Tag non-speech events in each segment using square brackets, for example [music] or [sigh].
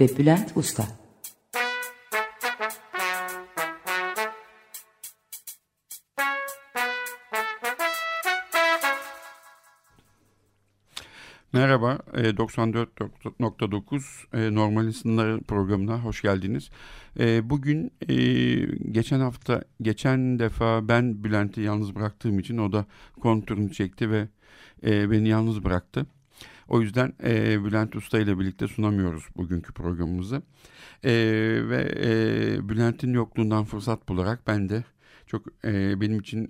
ve Bülent Usta Merhaba, 94.9 e, e, Normal programına hoş geldiniz. E, bugün geçen hafta, geçen defa ben Bülent'i yalnız bıraktığım için o da kontürünü çekti ve beni yalnız bıraktı. O yüzden Bülent Usta ile birlikte sunamıyoruz bugünkü programımızı. Ve Bülent'in yokluğundan fırsat bularak ben de çok benim için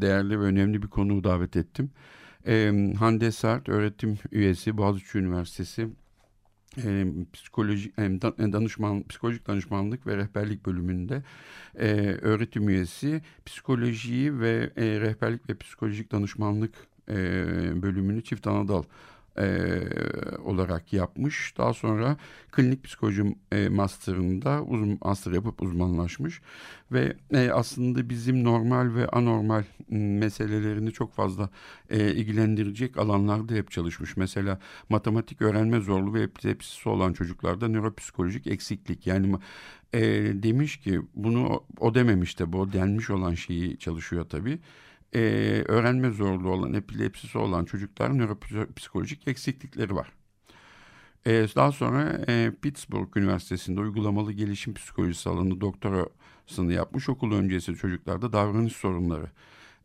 değerli ve önemli bir konuğu davet ettim. E, Hande Sart öğretim üyesi Boğaziçi Üniversitesi e, psikoloji e, danışman psikolojik danışmanlık ve rehberlik bölümünde e, öğretim üyesi psikolojiyi ve e, rehberlik ve psikolojik danışmanlık e, bölümünü çift anadal e, olarak yapmış. Daha sonra klinik psikoloji e, master'ında uzun master yapıp uzmanlaşmış ve e, aslında bizim normal ve anormal meselelerini çok fazla e, ilgilendirecek alanlarda hep çalışmış. Mesela matematik öğrenme zorluğu ve epilepsisi olan çocuklarda nöropsikolojik eksiklik yani e, demiş ki bunu o dememiş de bu denmiş olan şeyi çalışıyor tabii e, öğrenme zorluğu olan, epilepsisi olan çocukların nöropsikolojik eksiklikleri var. E, daha sonra e, Pittsburgh Üniversitesi'nde uygulamalı gelişim psikolojisi alanı doktorasını yapmış. Okul öncesi çocuklarda davranış sorunları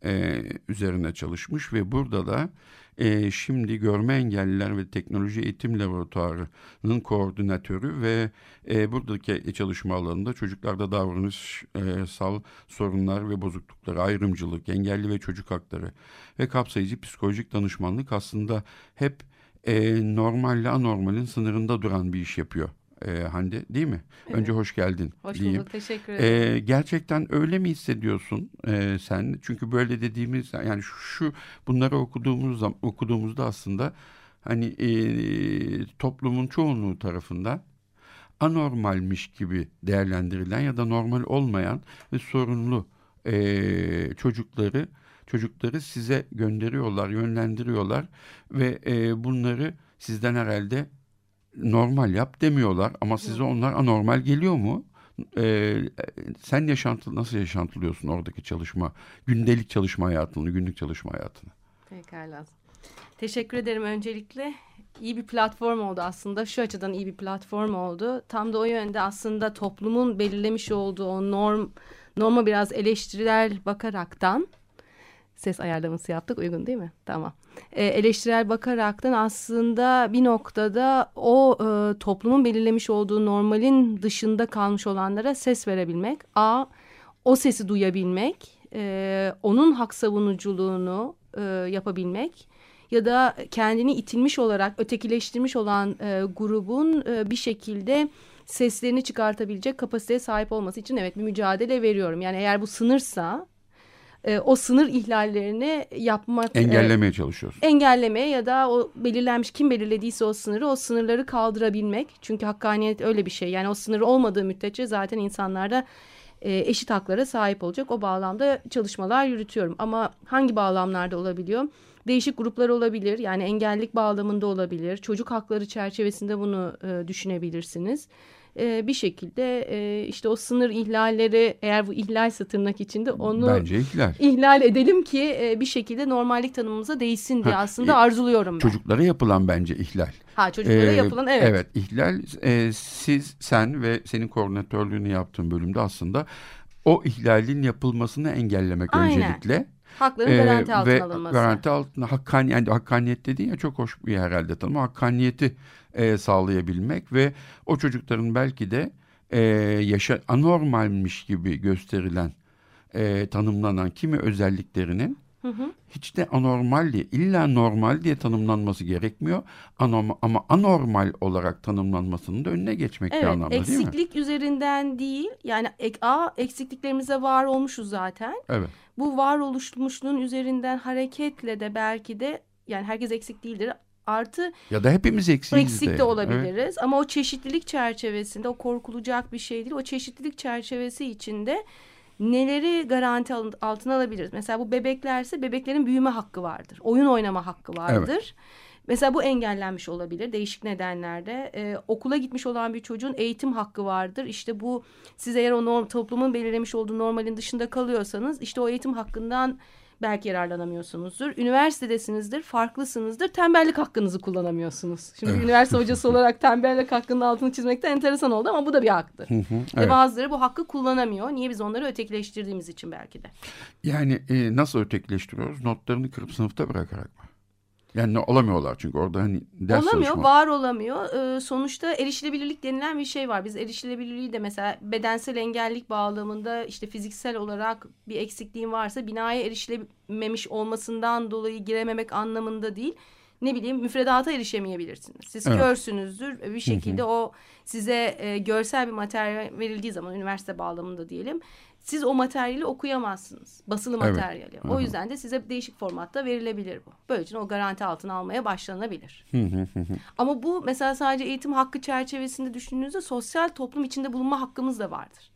e, üzerine çalışmış ve burada da e, şimdi Görme Engelliler ve Teknoloji Eğitim Laboratuvarı'nın koordinatörü ve e, buradaki çalışma alanında çocuklarda davranışsal sorunlar ve bozuklukları, ayrımcılık, engelli ve çocuk hakları ve kapsayıcı psikolojik danışmanlık aslında hep e, normalle anormalin sınırında duran bir iş yapıyor e, Hande değil mi? Evet. Önce hoş geldin hoş diyeyim. bulduk teşekkür ederim. E, gerçekten öyle mi hissediyorsun e, sen? Çünkü böyle dediğimiz yani şu, şu bunları okuduğumuz okuduğumuzda aslında hani e, toplumun çoğunluğu tarafından anormalmiş gibi değerlendirilen ya da normal olmayan ve sorunlu e, çocukları çocukları size gönderiyorlar, yönlendiriyorlar ve e, bunları sizden herhalde normal yap demiyorlar ama size onlar anormal geliyor mu? Ee, sen yaşantı nasıl yaşantılıyorsun oradaki çalışma, gündelik çalışma hayatını, günlük çalışma hayatını? Pekala. Teşekkür ederim öncelikle. İyi bir platform oldu aslında. Şu açıdan iyi bir platform oldu. Tam da o yönde aslında toplumun belirlemiş olduğu o norm, norma biraz eleştirel bakaraktan ses ayarlaması yaptık. Uygun değil mi? Tamam. E, eleştirel bakaraktan aslında bir noktada o e, toplumun belirlemiş olduğu normalin dışında kalmış olanlara ses verebilmek. A, o sesi duyabilmek, e, onun hak savunuculuğunu e, yapabilmek ya da kendini itilmiş olarak ötekileştirmiş olan e, grubun e, bir şekilde seslerini çıkartabilecek kapasiteye sahip olması için evet bir mücadele veriyorum. Yani eğer bu sınırsa e, o sınır ihlallerini yapmak engellemeye e, çalışıyoruz. Engellemeye ya da o belirlenmiş kim belirlediyse o sınırı o sınırları kaldırabilmek. Çünkü hakkaniyet öyle bir şey. Yani o sınır olmadığı müddetçe zaten insanlarda e, eşit haklara sahip olacak. O bağlamda çalışmalar yürütüyorum. Ama hangi bağlamlarda olabiliyor? Değişik gruplar olabilir. Yani engellik bağlamında olabilir. Çocuk hakları çerçevesinde bunu e, düşünebilirsiniz e, bir şekilde e, işte o sınır ihlalleri eğer bu ihlalse tırnak içinde onu Bence ihlal. ihlal edelim ki e, bir şekilde normallik tanımımıza değişsin diye ha, aslında e, arzuluyorum ben. Çocuklara yapılan bence ihlal. Ha çocuklara ee, yapılan evet. Evet ihlal e, siz sen ve senin koordinatörlüğünü yaptığın bölümde aslında o ihlalin yapılmasını engellemek Aynen. öncelikle. Hakların ee, garanti altına ve alınması. Garanti altına hakkani, yani hakkaniyet dediğin ya çok hoş bir herhalde tanım. Hakkaniyeti e, sağlayabilmek ve o çocukların belki de e, yaşa anormalmiş gibi gösterilen e, tanımlanan kimi özelliklerinin Hı hı. Hiç de anormal diye, illa normal diye tanımlanması gerekmiyor. Anormal, ama anormal olarak tanımlanmasının da önüne geçmek bir Evet, anlamda değil mi? eksiklik üzerinden değil. Yani ek, a eksikliklerimize var olmuşuz zaten. Evet. Bu var oluşmuşluğun üzerinden hareketle de belki de yani herkes eksik değildir. Artı Ya da hepimiz eksiyiz eksik de yani. olabiliriz Evet. ama o çeşitlilik çerçevesinde o korkulacak bir şey değil. O çeşitlilik çerçevesi içinde neleri garanti al- altına alabiliriz? Mesela bu bebeklerse bebeklerin büyüme hakkı vardır. Oyun oynama hakkı vardır. Mesela bu engellenmiş olabilir değişik nedenlerde. Ee, okula gitmiş olan bir çocuğun eğitim hakkı vardır. İşte bu siz eğer o norm, toplumun belirlemiş olduğu normalin dışında kalıyorsanız işte o eğitim hakkından belki yararlanamıyorsunuzdur. Üniversitedesinizdir, farklısınızdır. Tembellik hakkınızı kullanamıyorsunuz. Şimdi Evet. üniversite hocası olarak tembellik hakkının altını çizmekte enteresan oldu ama bu da bir haktır. Hı hı, Ve evet. bazıları bu hakkı kullanamıyor. Niye biz onları ötekileştirdiğimiz için belki de. Yani e, nasıl ötekileştiriyoruz? Notlarını kırıp sınıfta bırakarak mı? Yani olamıyorlar çünkü orada hani ders olamıyor, çalışma. var olamıyor. Ee, sonuçta erişilebilirlik denilen bir şey var. Biz erişilebilirliği de mesela bedensel engellik bağlamında işte fiziksel olarak bir eksikliğin varsa binaya erişilememiş olmasından dolayı girememek anlamında değil. Ne bileyim müfredata erişemeyebilirsiniz. Siz Evet. körsünüzdür. Bir şekilde o size e, görsel bir materyal verildiği zaman üniversite bağlamında diyelim. Siz o materyali okuyamazsınız. Basılı Evet. materyali. O hı. yüzden de size değişik formatta verilebilir bu. Böylece o garanti altına almaya başlanabilir. Hı. Ama bu mesela sadece eğitim hakkı çerçevesinde düşündüğünüzde sosyal toplum içinde bulunma hakkımız da vardır.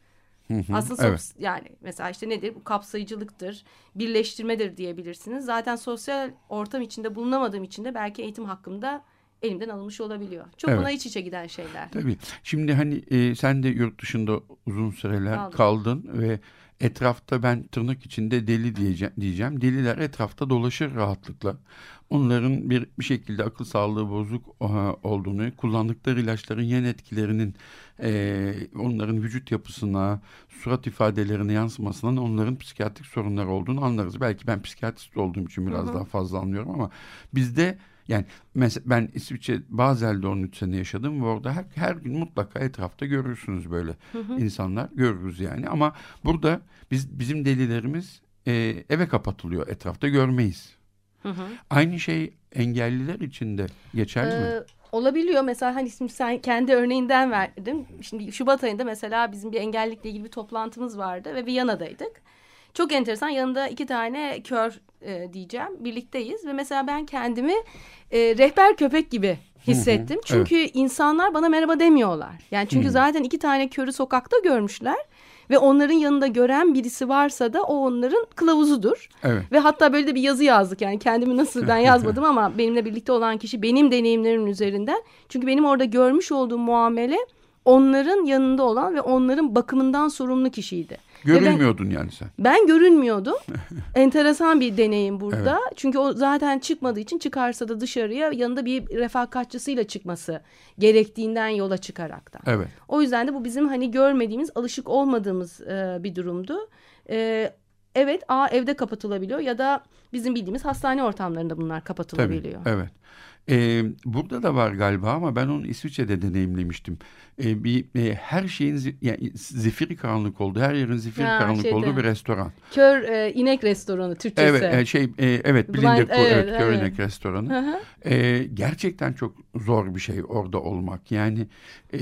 Aslında evet. yani mesela işte nedir? Bu kapsayıcılıktır, birleştirmedir diyebilirsiniz. Zaten sosyal ortam içinde bulunamadığım için de belki eğitim hakkım da elimden alınmış olabiliyor. Çok Evet. buna iç içe giden şeyler. Tabii. Şimdi hani e, sen de yurt dışında uzun süreler Kaldım. kaldın ve etrafta ben tırnak içinde deli diyeceğim, diyeceğim. Deliler etrafta dolaşır rahatlıkla. Onların bir, bir şekilde akıl sağlığı bozuk e, olduğunu, kullandıkları ilaçların yan etkilerinin e, onların vücut yapısına, surat ifadelerine yansımasından onların psikiyatrik sorunları olduğunu anlarız. Belki ben psikiyatrist olduğum için biraz Hı hı. daha fazla anlıyorum ama bizde yani mesela ben İsviçre Basel'de 13 sene yaşadım ve orada her, her gün mutlaka etrafta görürsünüz böyle Hı hı. insanlar görürüz yani ama burada biz bizim delilerimiz e, eve kapatılıyor etrafta görmeyiz. Hı hı. Aynı şey engelliler için de geçerli mi? Ee, olabiliyor. Mesela hani şimdi sen kendi örneğinden verdin. Şimdi Şubat ayında mesela bizim bir engellikle ilgili bir toplantımız vardı ve Viyana'daydık. Çok enteresan yanında iki tane kör e, diyeceğim birlikteyiz ve mesela ben kendimi e, rehber köpek gibi hissettim. Hı hı, Çünkü insanlar bana merhaba demiyorlar. Yani çünkü Hı. zaten iki tane körü sokakta görmüşler ve onların yanında gören birisi varsa da o onların kılavuzudur. Evet. Ve hatta böyle de bir yazı yazdık yani kendimi nasıl ben yazmadım ama [laughs] benimle birlikte olan kişi benim deneyimlerimin üzerinden. Çünkü benim orada görmüş olduğum muamele onların yanında olan ve onların bakımından sorumlu kişiydi. Ve ben- yani sen. Ben görünmüyordum. [laughs] Enteresan bir deneyim burada. Çünkü o zaten çıkmadığı için çıkarsa da dışarıya yanında bir refakatçısıyla çıkması gerektiğinden yola çıkaraktan. Evet. O yüzden de bu bizim hani görmediğimiz, alışık olmadığımız e, bir durumdu. E, evet, A evde kapatılabiliyor ya da bizim bildiğimiz hastane ortamlarında bunlar Tabii. kapatılabiliyor. Evet. Ee, burada da var galiba ama ben onu İsviçre'de deneyimlemiştim. Ee, bir e, her şeyin zi- yani zifiri karanlık olduğu, her yerin zifiri Ha, karanlık şeyde. olduğu bir restoran. Kör e, inek restoranı Türkçesi. Evet, e, şey e, evet, Blind- evet, evet, Kör evet. İnek restoranı. Hı hı. Ee, gerçekten çok zor bir şey orada olmak. Yani e,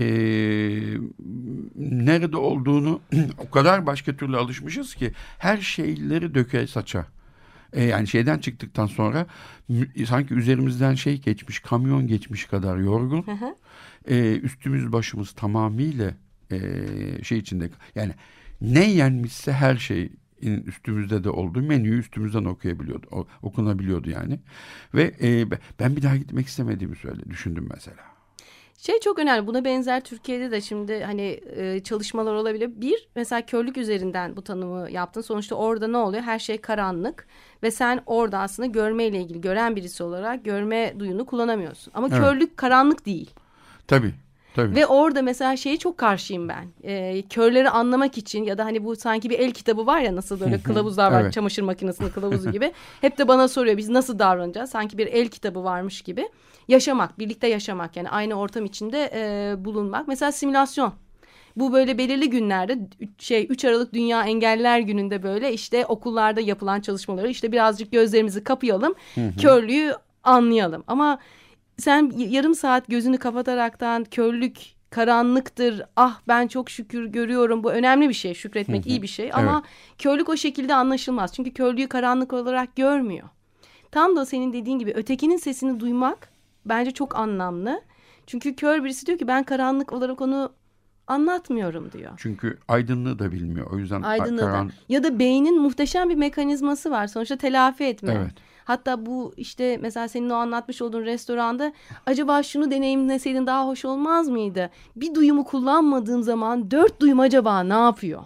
nerede olduğunu [clears throat] o kadar başka türlü alışmışız ki her şeyleri döke saça. E, yani şeyden çıktıktan sonra sanki üzerimizden şey geçmiş, kamyon geçmiş kadar yorgun. Hı hı. E, üstümüz başımız tamamıyla e, şey içinde. Yani ne yenmişse her şey üstümüzde de oldu. Menüyü üstümüzden okuyabiliyordu. okunabiliyordu yani. Ve e, ben bir daha gitmek istemediğimi söyle düşündüm mesela. Şey çok önemli. Buna benzer Türkiye'de de şimdi hani e, çalışmalar olabilir. Bir, mesela körlük üzerinden bu tanımı yaptın. Sonuçta orada ne oluyor? Her şey karanlık ve sen orada aslında görmeyle ilgili gören birisi olarak görme duyunu kullanamıyorsun. Ama Evet. körlük karanlık değil. Tabii. Tabii. Ve orada mesela şeye çok karşıyım ben. Ee, körleri anlamak için ya da hani bu sanki bir el kitabı var ya nasıl böyle kılavuzlar var Evet. çamaşır makinesinin kılavuzu gibi. Hep de bana soruyor biz nasıl davranacağız? Sanki bir el kitabı varmış gibi. Yaşamak, birlikte yaşamak yani aynı ortam içinde e, bulunmak. Mesela simülasyon. Bu böyle belirli günlerde şey 3 Aralık Dünya Engeller Günü'nde böyle işte okullarda yapılan çalışmaları işte birazcık gözlerimizi kapayalım. Hı hı. Körlüğü anlayalım. Ama sen yarım saat gözünü kapataraktan körlük karanlıktır. Ah ben çok şükür görüyorum. Bu önemli bir şey. Şükretmek iyi bir şey. Ama evet. körlük o şekilde anlaşılmaz. Çünkü körlüğü karanlık olarak görmüyor. Tam da senin dediğin gibi ötekinin sesini duymak bence çok anlamlı. Çünkü kör birisi diyor ki ben karanlık olarak onu anlatmıyorum diyor. Çünkü aydınlığı da bilmiyor. O yüzden aydınlığı karan... da. Ya da beynin muhteşem bir mekanizması var. Sonuçta telafi etme. Evet. Hatta bu işte mesela senin o anlatmış olduğun restoranda acaba şunu deneyimleseydin daha hoş olmaz mıydı? Bir duyumu kullanmadığım zaman dört duyum acaba ne yapıyor?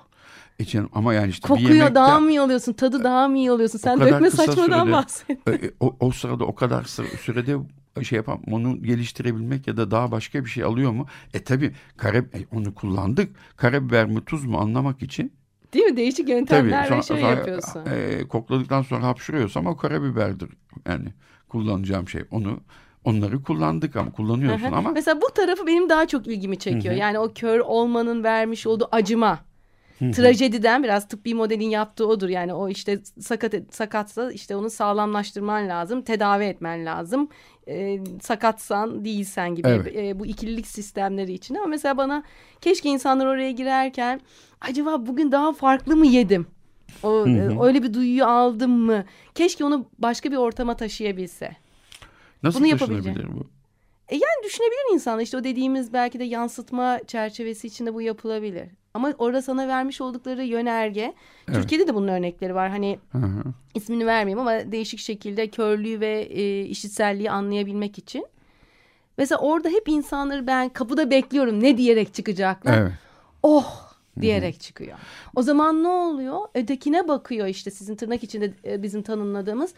E canım, ama yani işte Kokuyor bir yemekte, daha mı iyi alıyorsun? Tadı daha mı iyi alıyorsun? Sen dökme saçmadan sürede, bahset. E, e, o, o sırada o kadar sürede şey yapam onu geliştirebilmek ya da daha başka bir şey alıyor mu? E tabi kare, e, onu kullandık. Karabiber mi tuz mu anlamak için Değil mi? Değişik yöntemler Tabii, ve şey sonra, yapıyorsun. E, kokladıktan sonra hapşırıyorsam o karabiberdir. Yani kullanacağım şey. Onu onları kullandık ama kullanıyorsun ama. Mesela bu tarafı benim daha çok ilgimi çekiyor. Yani o kör olmanın vermiş olduğu acıma. Trajediden biraz tıbbi modelin yaptığı odur. Yani o işte sakat sakatsa işte onu sağlamlaştırman lazım. Tedavi etmen lazım. E, sakatsan değilsen gibi evet. e, bu ikililik sistemleri için. Ama mesela bana keşke insanlar oraya girerken acaba bugün daha farklı mı yedim? O, e, öyle bir duyuyu aldım mı? Keşke onu başka bir ortama taşıyabilse. Nasıl Bunu taşınabilir bu? E yani düşünebilir insan işte o dediğimiz belki de yansıtma çerçevesi içinde bu yapılabilir. Ama orada sana vermiş oldukları yönerge. Evet. Türkiye'de de bunun örnekleri var. Hani hı hı. ismini vermeyeyim ama değişik şekilde körlüğü ve e, işitselliği anlayabilmek için. Mesela orada hep insanları ben kapıda bekliyorum ne diyerek çıkacaklar. Evet. Oh diyerek Hı-hı. çıkıyor. O zaman ne oluyor? Ötekine bakıyor işte sizin tırnak içinde e, bizim tanımladığımız.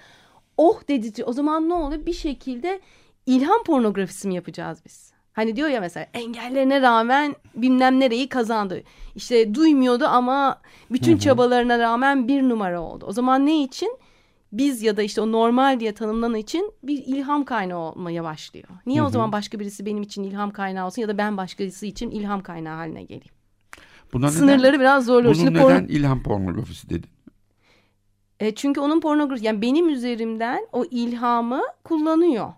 Oh dedici. O zaman ne oluyor? Bir şekilde ilham pornografisi mi yapacağız biz? Hani diyor ya mesela engellerine rağmen bilmem nereyi kazandı. İşte duymuyordu ama bütün hı hı. çabalarına rağmen bir numara oldu. O zaman ne için? Biz ya da işte o normal diye tanımlanan için bir ilham kaynağı olmaya başlıyor. Niye hı hı. o zaman başka birisi benim için ilham kaynağı olsun ya da ben başkası için ilham kaynağı haline geleyim? Buna Sınırları neden, biraz zorluyor. Bunun Şimdi neden ilham pornografisi dedin? E, çünkü onun pornografi yani benim üzerimden o ilhamı kullanıyor.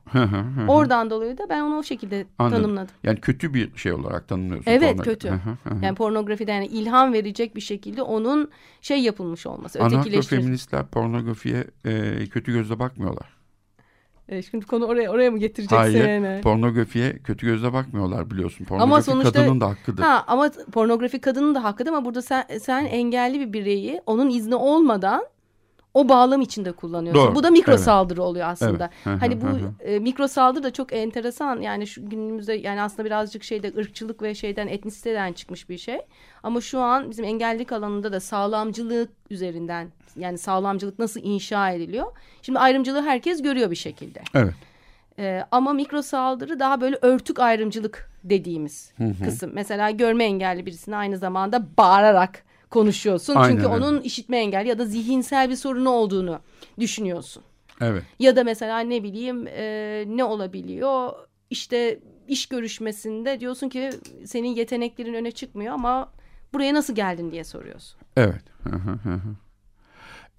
Oradan dolayı da ben onu o şekilde Anladım. tanımladım. Yani kötü bir şey olarak tanımlıyorsun. Evet kötü. yani pornografide yani ilham verecek bir şekilde onun şey yapılmış olması. Anarko-feministler pornografiye e, kötü gözle bakmıyorlar. E, şimdi konu oraya oraya mı getireceksin? Hayır. Yani? Pornografiye kötü gözle bakmıyorlar biliyorsun. Pornografi ama sonuçta, kadının da hakkıdır. Ha, ama pornografi kadının da hakkıdır ama burada sen, sen engelli bir bireyi onun izni olmadan o bağlam içinde kullanıyorsun. Doğru. Bu da mikro evet. saldırı oluyor aslında. Evet. hani bu e, mikro saldırı da çok enteresan. Yani şu günümüzde yani aslında birazcık şeyde ırkçılık ve şeyden etnisiteden çıkmış bir şey. Ama şu an bizim engellilik alanında da sağlamcılık üzerinden yani sağlamcılık nasıl inşa ediliyor? Şimdi ayrımcılığı herkes görüyor bir şekilde. Evet. Ee, ama mikro saldırı daha böyle örtük ayrımcılık dediğimiz hı hı. kısım. Mesela görme engelli birisine aynı zamanda bağırarak konuşuyorsun. Aynen, Çünkü evet. onun işitme engelli ya da zihinsel bir sorunu olduğunu düşünüyorsun. Evet. Ya da mesela ne bileyim e, ne olabiliyor? İşte iş görüşmesinde diyorsun ki senin yeteneklerin öne çıkmıyor ama buraya nasıl geldin diye soruyorsun. Evet.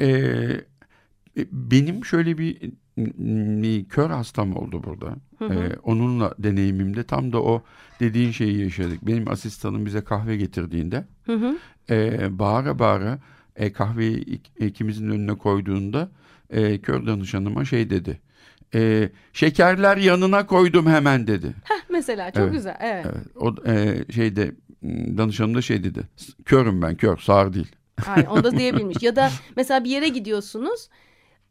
ee, benim şöyle bir, bir kör hastam oldu burada. Hı hı. Ee, onunla deneyimimde tam da o dediğin şeyi yaşadık. Benim asistanım bize kahve getirdiğinde hı hı. E, bağıra bağıra e, kahveyi ikimizin önüne koyduğunda e, kör danışanıma şey dedi. E, şekerler yanına koydum hemen dedi. Heh, mesela çok evet, güzel. Evet. evet. O e, şeyde danışanım da şey dedi. Körüm ben kör sağır değil. Aynen onu da [laughs] diyebilmiş. ya da mesela bir yere gidiyorsunuz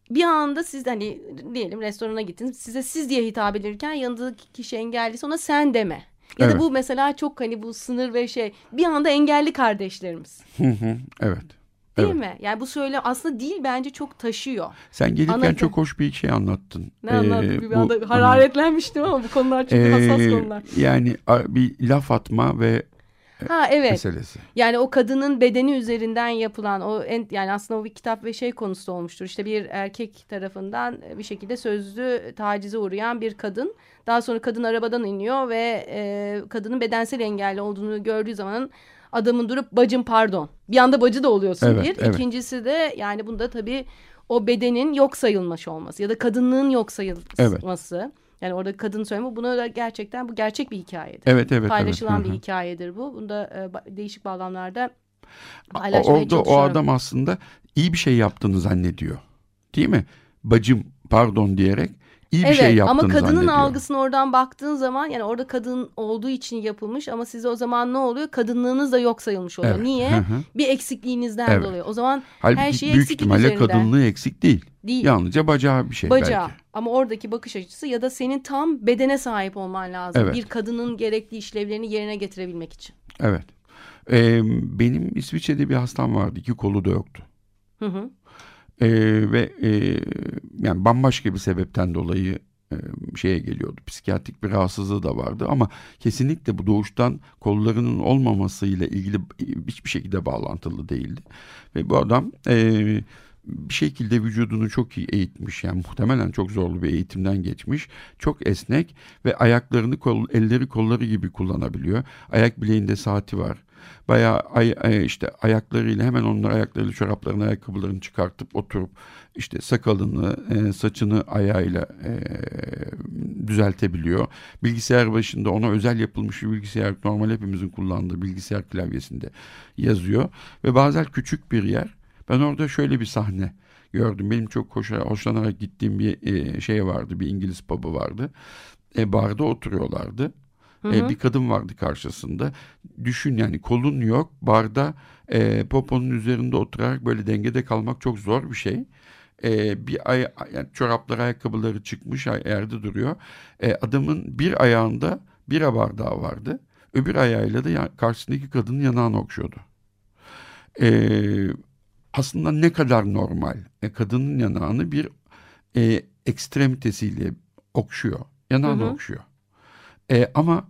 bir anda siz hani diyelim restorana gittiniz size siz diye hitap edilirken yanındaki kişi engelliyse ona sen deme. Ya evet. da bu mesela çok hani bu sınır ve şey bir anda engelli kardeşlerimiz. evet. Değil evet. mi? Yani bu söyle aslında değil bence çok taşıyor. Sen gelirken Anladım. çok hoş bir şey anlattın. Ne ee, anlattın? Bir anda hararetlenmiştim ama bu konular çok ee, hassas konular. Yani bir laf atma ve Ha evet. Meselesi. Yani o kadının bedeni üzerinden yapılan o en, yani aslında o bir kitap ve şey konusu olmuştur. İşte bir erkek tarafından bir şekilde sözlü tacize uğrayan bir kadın. Daha sonra kadın arabadan iniyor ve e, kadının bedensel engelli olduğunu gördüğü zaman adamın durup bacım pardon. Bir anda bacı da oluyorsun Evet, bir. evet. İkincisi de yani bunda tabii o bedenin yok sayılmış olması ya da kadınlığın yok sayılması. Yani orada kadın söyleme buna da gerçekten bu gerçek bir hikayedir. Evet evet. Paylaşılan evet. bir hikayedir bu. Bunda e, değişik bağlamlarda paylaşmaya Orada o adam aslında iyi bir şey yaptığını zannediyor. Değil mi? Bacım pardon diyerek iyi bir evet, şey yaptığını ama kadının zannediyor. algısını oradan baktığın zaman yani orada kadın olduğu için yapılmış ama size o zaman ne oluyor? Kadınlığınız da yok sayılmış oluyor. Evet, Niye? hı hı. bir eksikliğinizden Evet. dolayı. O zaman Halbuki her şey büyük ihtimalle üzerinde. kadınlığı eksik değil. değil. Yalnızca bacağı bir şey Bacağı. belki. Ama oradaki bakış açısı ya da senin tam bedene sahip olman lazım. Evet. Bir kadının gerekli işlevlerini yerine getirebilmek için. Evet. Ee, benim İsviçre'de bir hastam vardı. İki kolu da yoktu. Hı hı. Ee, ve e, yani bambaşka bir sebepten dolayı e, şeye geliyordu. Psikiyatrik bir rahatsızlığı da vardı ama kesinlikle bu doğuştan kollarının olmamasıyla ilgili hiçbir şekilde bağlantılı değildi. Ve bu adam e, bir şekilde vücudunu çok iyi eğitmiş. Yani muhtemelen çok zorlu bir eğitimden geçmiş. Çok esnek ve ayaklarını kol, elleri kolları gibi kullanabiliyor. Ayak bileğinde saati var. Bayağı ay, ay- işte ayaklarıyla hemen onlar ayaklarıyla çoraplarını ayakkabılarını çıkartıp oturup işte sakalını e, saçını ayağıyla e, düzeltebiliyor. Bilgisayar başında ona özel yapılmış bir bilgisayar normal hepimizin kullandığı bilgisayar klavyesinde yazıyor. Ve bazen küçük bir yer. Ben orada şöyle bir sahne gördüm. Benim çok hoşa, hoşlanarak gittiğim bir e, şey vardı. Bir İngiliz pub'ı vardı. E, barda oturuyorlardı. Hı E, hı. bir kadın vardı karşısında. Düşün yani kolun yok. Barda e, poponun üzerinde oturarak böyle dengede kalmak çok zor bir şey. E, bir ay, yani çorapları ayakkabıları çıkmış yerde duruyor. E, adamın bir ayağında bira bardağı vardı. Öbür ayağıyla da karşısındaki kadının yanağını okşuyordu. E, aslında ne kadar normal. E, kadının yanağını bir e, ekstremitesiyle okşuyor. Yanağını Hı hı. okşuyor. E, ama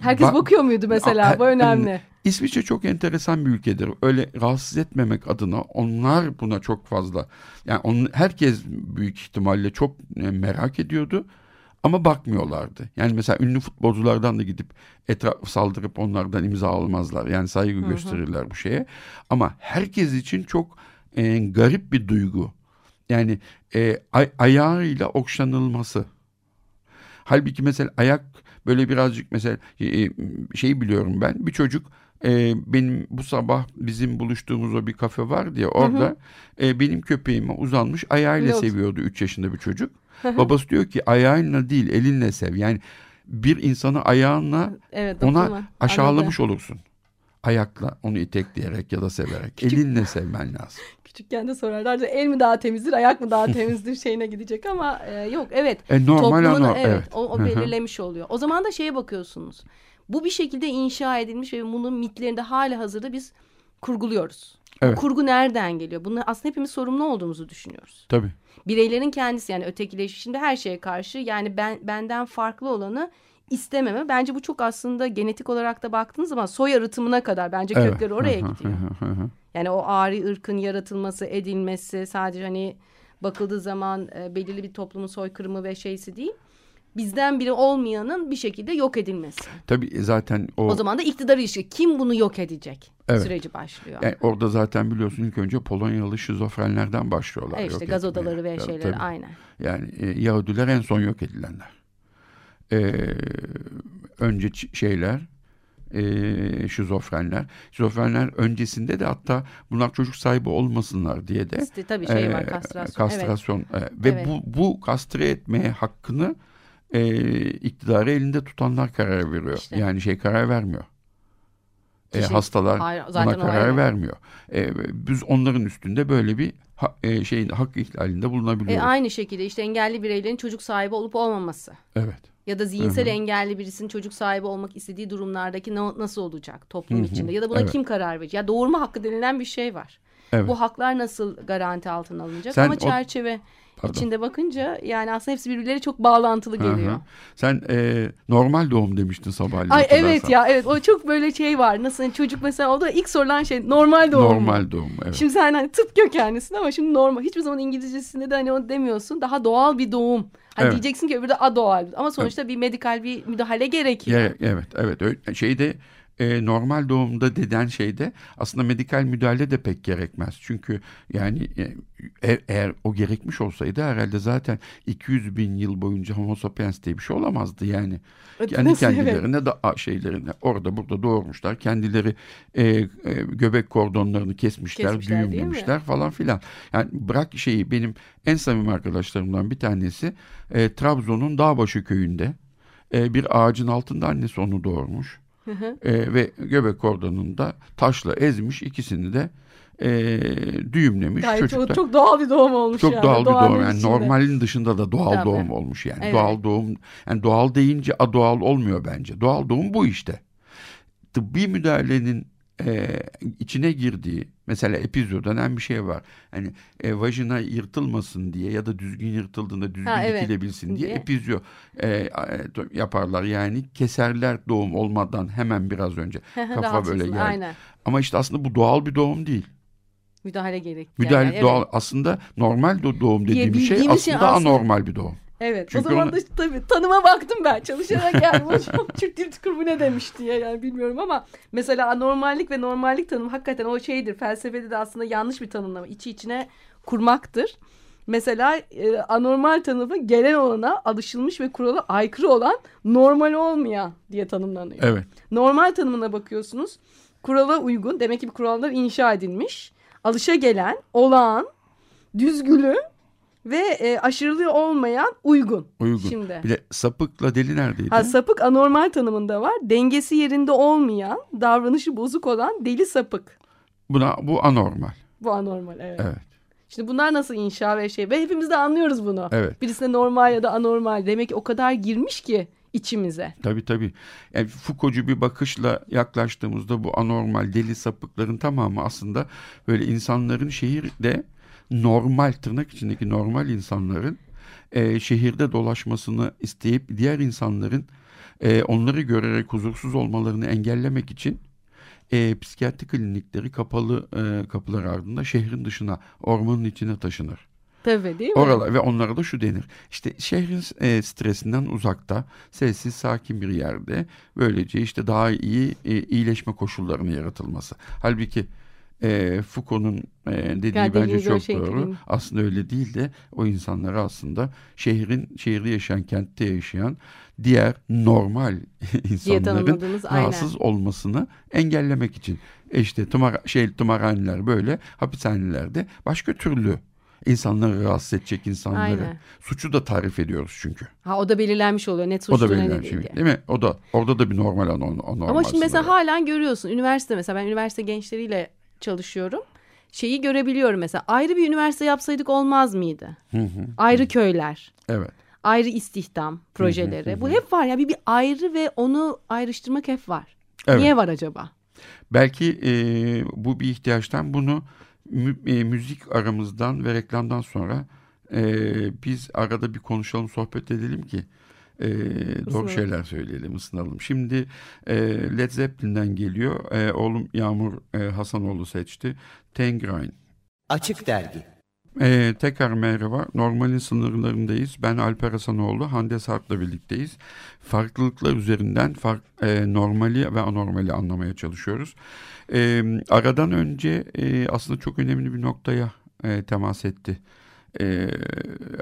Herkes Ba- bakıyor muydu mesela? Bu önemli. İsviçre çok enteresan bir ülkedir. Öyle rahatsız etmemek adına onlar buna çok fazla yani on, herkes büyük ihtimalle çok e, merak ediyordu ama bakmıyorlardı. Yani mesela ünlü futbolculardan da gidip etraf saldırıp onlardan imza almazlar. Yani saygı Hı hı. gösterirler bu şeye. Ama herkes için çok e, garip bir duygu. Yani e, ay- ayağıyla okşanılması. Halbuki mesela ayak böyle birazcık mesela şey biliyorum ben bir çocuk e, benim bu sabah bizim buluştuğumuz o bir kafe vardı ya orada e, benim köpeğime uzanmış ayağıyla Yok. seviyordu 3 yaşında bir çocuk. Babası diyor ki ayağınla değil elinle sev. Yani bir insanı ayağınla Evet, ona dokunma. aşağılamış olursun. Ayakla onu itekleyerek ya da severek. Küçük- Elinle sevmen lazım. [laughs] Küçükken de sorarlardı el mi daha temizdir ayak mı daha [laughs] temizdir şeyine gidecek ama e, yok evet. E, normal Toplumun evet, evet. o, o belirlemiş oluyor. O zaman da şeye bakıyorsunuz. Bu bir şekilde inşa edilmiş ve bunun mitlerinde hali hazırda biz kurguluyoruz. Evet. Bu kurgu nereden geliyor? Bunu aslında hepimiz sorumlu olduğumuzu düşünüyoruz. Tabii. Bireylerin kendisi yani ötekileşimde her şeye karşı yani ben benden farklı olanı istememe. Bence bu çok aslında genetik olarak da baktığınız zaman soy arıtımına kadar bence Evet. kökleri oraya gidiyor. Yani o ari ırkın yaratılması, edilmesi sadece hani bakıldığı zaman e, belirli bir toplumun soykırımı ve şeysi değil. Bizden biri olmayanın bir şekilde yok edilmesi. Tabii zaten o, O zaman da iktidar ilişki. Kim bunu yok edecek? Evet. Süreci başlıyor. yani orada zaten biliyorsun ilk önce Polonyalı şizofrenlerden başlıyorlar. E işte gaz odaları ve Tabii, şeyler tabii. aynen. Yani e, Yahudiler en son yok edilenler. Ee, önce şeyler e, şizofrenler. Şizofrenler öncesinde de hatta bunlar çocuk sahibi olmasınlar diye de İşte tabii şey var e, kastrasyon. Evet. kastrasyon, e, ve Evet. bu bu kastre etmeye hakkını e, iktidarı elinde tutanlar karar veriyor. İşte. Yani şey karar vermiyor. E, Kişi- hastalar Hayır, zaten karar ayrı. vermiyor. E, biz onların üstünde böyle bir ha, e, şeyin hak ihlalinde E, bulunabiliyoruz. aynı şekilde işte engelli bireylerin çocuk sahibi olup olmaması. evet. Ya da zihinsel Hı hı. engelli birisinin çocuk sahibi olmak istediği durumlardaki na- nasıl olacak toplum Hı hı. içinde? Ya da buna Evet. kim karar verecek? Ya doğurma hakkı denilen bir şey var. Evet. Bu haklar nasıl garanti altına alınacak? Sen Ama o- çerçeve Pardon. içinde bakınca yani aslında hepsi birbirleri çok bağlantılı Hı hı. geliyor. Sen e, normal doğum demiştin sabahleyin. Ay evet ya evet o çok böyle şey var. Nasıl hani çocuk mesela o da ilk sorulan şey normal doğum? Normal doğum evet. Şimdi sen hani tıp kökenlisin ama şimdi normal. Hiçbir zaman İngilizcesinde de hani onu demiyorsun. Daha doğal bir doğum. Hani Evet. diyeceksin ki öbürü de adoğal. Ama sonuçta bir medikal bir müdahale gerekiyor. Evet evet Ö- şeyde e, normal doğumda deden şeyde aslında medikal müdahale de pek gerekmez. Çünkü yani e, e eğer o gerekmiş olsaydı herhalde zaten 200 bin yıl boyunca homo sapiens diye bir şey olamazdı yani. Kendi kendilerine evet. da şeylerine orada burada doğurmuşlar. Kendileri e, e, göbek kordonlarını kesmişler, kesmişler düğümlemişler falan filan. Yani bırak şeyi benim en samimi arkadaşlarımdan bir tanesi e, Trabzon'un Dağbaşı köyünde e, bir ağacın altında annesi onu doğurmuş. E, ve göbek kordonunda taşla ezmiş ikisini de e, düğümlemiş Gayet çocuklar. Çok, çok doğal bir doğum olmuş çok yani. doğal bir doğum yani normalin dışında da doğal Tabii. doğum olmuş yani. Evet. Doğal doğum yani doğal deyince a doğal olmuyor bence. Doğal doğum bu işte. Tıbbi müdahalenin e, içine girdiği mesela epizyo denen bir şey var. Hani e, vajina yırtılmasın diye ya da düzgün yırtıldığında düzgün ha, evet. dikilebilsin diye, diye. epizyo e, e, yaparlar. Yani keserler doğum olmadan hemen biraz önce [laughs] kafa böyle geldi. Aynen. Ama işte aslında bu doğal bir doğum değil. Müdahale gerek. Müdahale yani, doğal evet. aslında normal doğum dediğim şey aslında, şey aslında anormal bir doğum. Evet Çünkü o zaman onu... da tabii tanıma baktım ben çalışarak yani hocam Türk Dil Kurumu ne demiş diye yani bilmiyorum ama mesela anormallik ve normallik tanımı hakikaten o şeydir felsefede de aslında yanlış bir tanımlama içi içine kurmaktır. Mesela e, anormal tanımı gelen olana alışılmış ve kurala aykırı olan normal olmayan diye tanımlanıyor. Evet. Normal tanımına bakıyorsunuz kurala uygun demek ki bir kurallar inşa edilmiş alışa gelen olağan düzgülü ve e, aşırılığı olmayan uygun. Uygun. Şimdi. Bir de sapıkla deli neredeydi? Ha, sapık anormal tanımında var. Dengesi yerinde olmayan, davranışı bozuk olan deli sapık. Buna bu anormal. Bu anormal evet. Evet. Şimdi bunlar nasıl inşa ve şey ve hepimiz de anlıyoruz bunu. Evet. Birisine normal ya da anormal demek ki o kadar girmiş ki içimize. Tabii tabii. Yani Foucault'cu bir bakışla yaklaştığımızda bu anormal deli sapıkların tamamı aslında böyle insanların şehirde normal tırnak içindeki normal insanların e, şehirde dolaşmasını isteyip diğer insanların e, onları görerek huzursuz olmalarını engellemek için e, psikiyatri klinikleri kapalı e, kapılar ardında şehrin dışına ormanın içine taşınır. Tabii değil mi? Oralar, ve onlara da şu denir. İşte şehrin e, stresinden uzakta, sessiz, sakin bir yerde böylece işte daha iyi e, iyileşme koşullarının yaratılması. Halbuki e, Foucault'un e, dediği yani bence çok şey doğru. Değil. Aslında öyle değil de o insanları aslında şehrin şehirde yaşayan, kentte yaşayan diğer normal [laughs] insanların rahatsız aynen. olmasını engellemek için. E işte tımar, şey, tımarhaneler böyle, hapishanelerde başka türlü insanları rahatsız edecek insanları. Aynen. Suçu da tarif ediyoruz çünkü. Ha o da belirlenmiş oluyor. Net suçlu o da belirlenmiş değil, değil mi? O da orada da bir normal anormal. Ama şimdi mesela halen görüyorsun üniversite mesela ben üniversite gençleriyle çalışıyorum. Şeyi görebiliyorum mesela ayrı bir üniversite yapsaydık olmaz mıydı? Ayrı köyler. Evet. Ayrı istihdam projeleri. Bu hep var ya bir, bir ayrı ve onu ayrıştırmak hep var. Evet. Niye var acaba? Belki e, bu bir ihtiyaçtan bunu mü, e, müzik aramızdan ve reklamdan sonra e, biz arada bir konuşalım sohbet edelim ki e, doğru şeyler söyleyelim ısınalım. Şimdi e, Led Zeppelin'den geliyor. E, oğlum Yağmur e, Hasanoğlu seçti. Tangerine. Açık Dergi. Ee, tekrar merhaba. Normalin sınırlarındayız. Ben Alper Hasanoğlu, Hande Sarp'la birlikteyiz. Farklılıklar üzerinden fark, e, normali ve anormali anlamaya çalışıyoruz. E, aradan önce e, aslında çok önemli bir noktaya e, temas etti. E,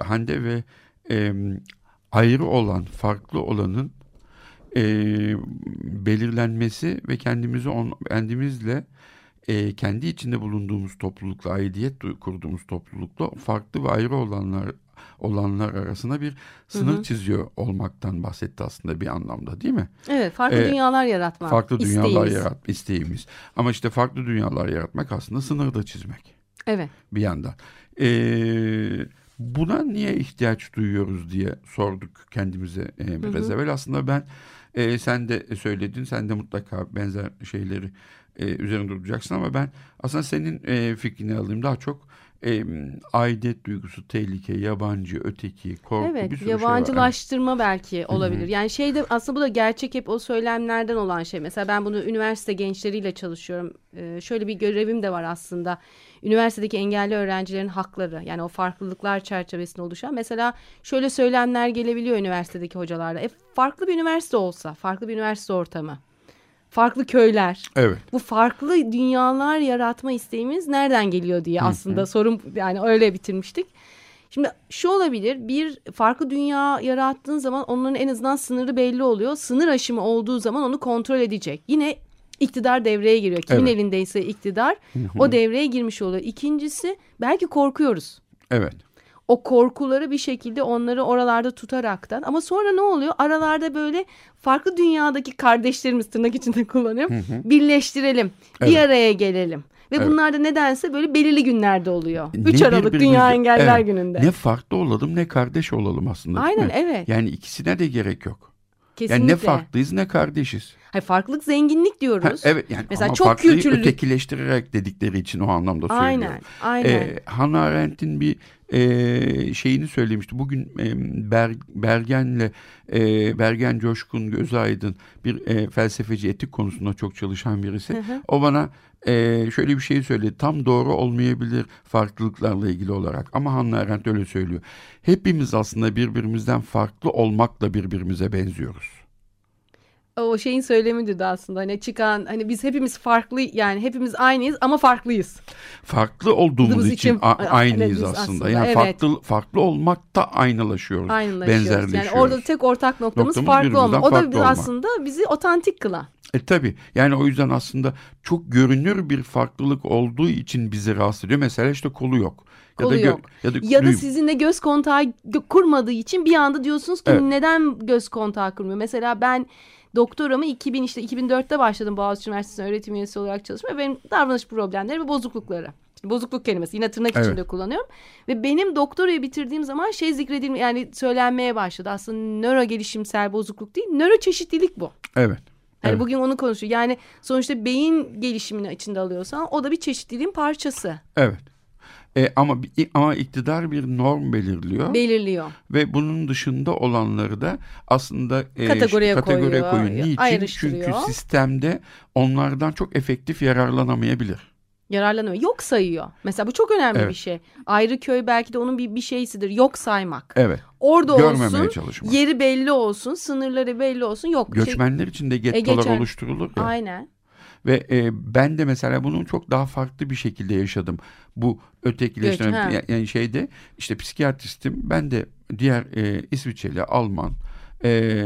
Hande ve e, ayrı olan, farklı olanın e, belirlenmesi ve kendimizi on, kendimizle e, kendi içinde bulunduğumuz toplulukla, aidiyet kurduğumuz toplulukla farklı ve ayrı olanlar olanlar arasında bir sınır hı hı. çiziyor olmaktan bahsetti aslında bir anlamda değil mi? Evet farklı ee, dünyalar yaratmak Farklı isteğimiz. dünyalar yarat isteğimiz. Ama işte farklı dünyalar yaratmak aslında sınır da çizmek. Evet. Bir yandan. Ee, buna niye ihtiyaç duyuyoruz diye sorduk kendimize e, biraz hı hı. evvel. Aslında ben e, sen de söyledin sen de mutlaka benzer şeyleri e, üzerinde duracaksın ama ben aslında senin e, fikrini alayım daha çok e, aidiyet duygusu, tehlike, yabancı, öteki, korku evet, bir sürü yabancılaştırma şey var. belki olabilir. Hı-hı. Yani şeyde aslında bu da gerçek hep o söylemlerden olan şey. Mesela ben bunu üniversite gençleriyle çalışıyorum. Ee, şöyle bir görevim de var aslında. Üniversitedeki engelli öğrencilerin hakları yani o farklılıklar çerçevesinde oluşan. Mesela şöyle söylemler gelebiliyor üniversitedeki hocalarla. E, farklı bir üniversite olsa, farklı bir üniversite ortamı farklı köyler. Evet. Bu farklı dünyalar yaratma isteğimiz nereden geliyor diye aslında sorun yani öyle bitirmiştik. Şimdi şu olabilir bir farklı dünya yarattığın zaman onların en azından sınırı belli oluyor. Sınır aşımı olduğu zaman onu kontrol edecek. Yine iktidar devreye giriyor. Kimin Evet. elindeyse iktidar o devreye girmiş oluyor. İkincisi belki korkuyoruz. Evet. O korkuları bir şekilde onları oralarda tutaraktan ama sonra ne oluyor? Aralarda böyle farklı dünyadaki kardeşlerimiz tırnak içinde [laughs] kullanıyorum. Birleştirelim. Evet. Bir araya gelelim. Ve Evet. bunlar da nedense böyle belirli günlerde oluyor. Ne 3 Aralık Dünya Engeller Evet. Günü'nde. Ne farklı olalım ne kardeş olalım aslında. Aynen evet. Yani ikisine de gerek yok. Kesinlikle. Yani ne farklıyız ne kardeşiz. Hayır, farklılık zenginlik Ha, diyoruz. evet yani Mesela ama çok kültürlü- ötekileştirerek dedikleri için o anlamda söylüyorum. Aynen. Aynen. Ee, Hannah Arendt'in bir e, şeyini söylemişti. Bugün e, Ber, Bergen'le e, Bergen Coşkun Gözaydın bir e, felsefeci etik konusunda çok çalışan birisi. Hı hı. O bana e, şöyle bir şey söyledi. Tam doğru olmayabilir farklılıklarla ilgili olarak ama Hannah Arendt öyle söylüyor. Hepimiz aslında birbirimizden farklı olmakla birbirimize benziyoruz. O şeyin söylemidir de aslında hani çıkan hani biz hepimiz farklı yani hepimiz aynıyız ama farklıyız. Farklı olduğumuz Olduğumuz için, için aynıyız aslında. aslında, Yani evet. farklı farklı olmakta aynalaşıyoruz. Aynılaşıyoruz. Benzerleşiyoruz. Yani orada tek ortak noktamız, Noktamız farklı olmak. O da olmak. aslında bizi otantik kılan. E tabi yani o yüzden aslında çok görünür bir farklılık olduğu için bizi rahatsız ediyor. Mesela işte kolu yok. Kolu ya da gö- yok. ya da, Ya da sizinle göz kontağı kurmadığı için bir anda diyorsunuz ki Evet. neden göz kontağı kurmuyor? Mesela ben doktoramı 2000 işte 2004'te başladım Boğaziçi Üniversitesi'nde öğretim üyesi olarak çalışmaya. Benim davranış problemleri ve bozuklukları. Bozukluk kelimesi yine tırnak Evet. içinde kullanıyorum. Ve benim doktorayı bitirdiğim zaman şey zikredilme yani söylenmeye başladı. Aslında nöro gelişimsel bozukluk değil, nöro çeşitlilik bu. Evet. Hani Evet. bugün onu konuşuyor. Yani sonuçta beyin gelişimini içinde alıyorsan o da bir çeşitliliğin parçası. Evet. E, ama ama iktidar bir norm belirliyor Belirliyor. ve bunun dışında olanları da aslında e, Kategoriye kategoriye koyuyor, koyuyor. Niçin? Çünkü sistemde onlardan çok efektif yararlanamayabilir. yararlanıyor. Yok sayıyor. Mesela bu çok önemli Evet. bir şey. Ayrı köy belki de onun bir, bir şeysidir. Yok saymak. Evet. Orada Görmemeye olsun. çalışmak. Yeri belli olsun. Sınırları belli olsun. Yok. Şey- Göçmenler için de gettolar geçer. oluşturulur ya. Aynen. Ve e, ben de mesela bunu çok daha farklı bir şekilde yaşadım. Bu ötekileştirme Göç, ha. yani- şeyde işte psikiyatristim. Ben de diğer e, İsviçreli, Alman, e,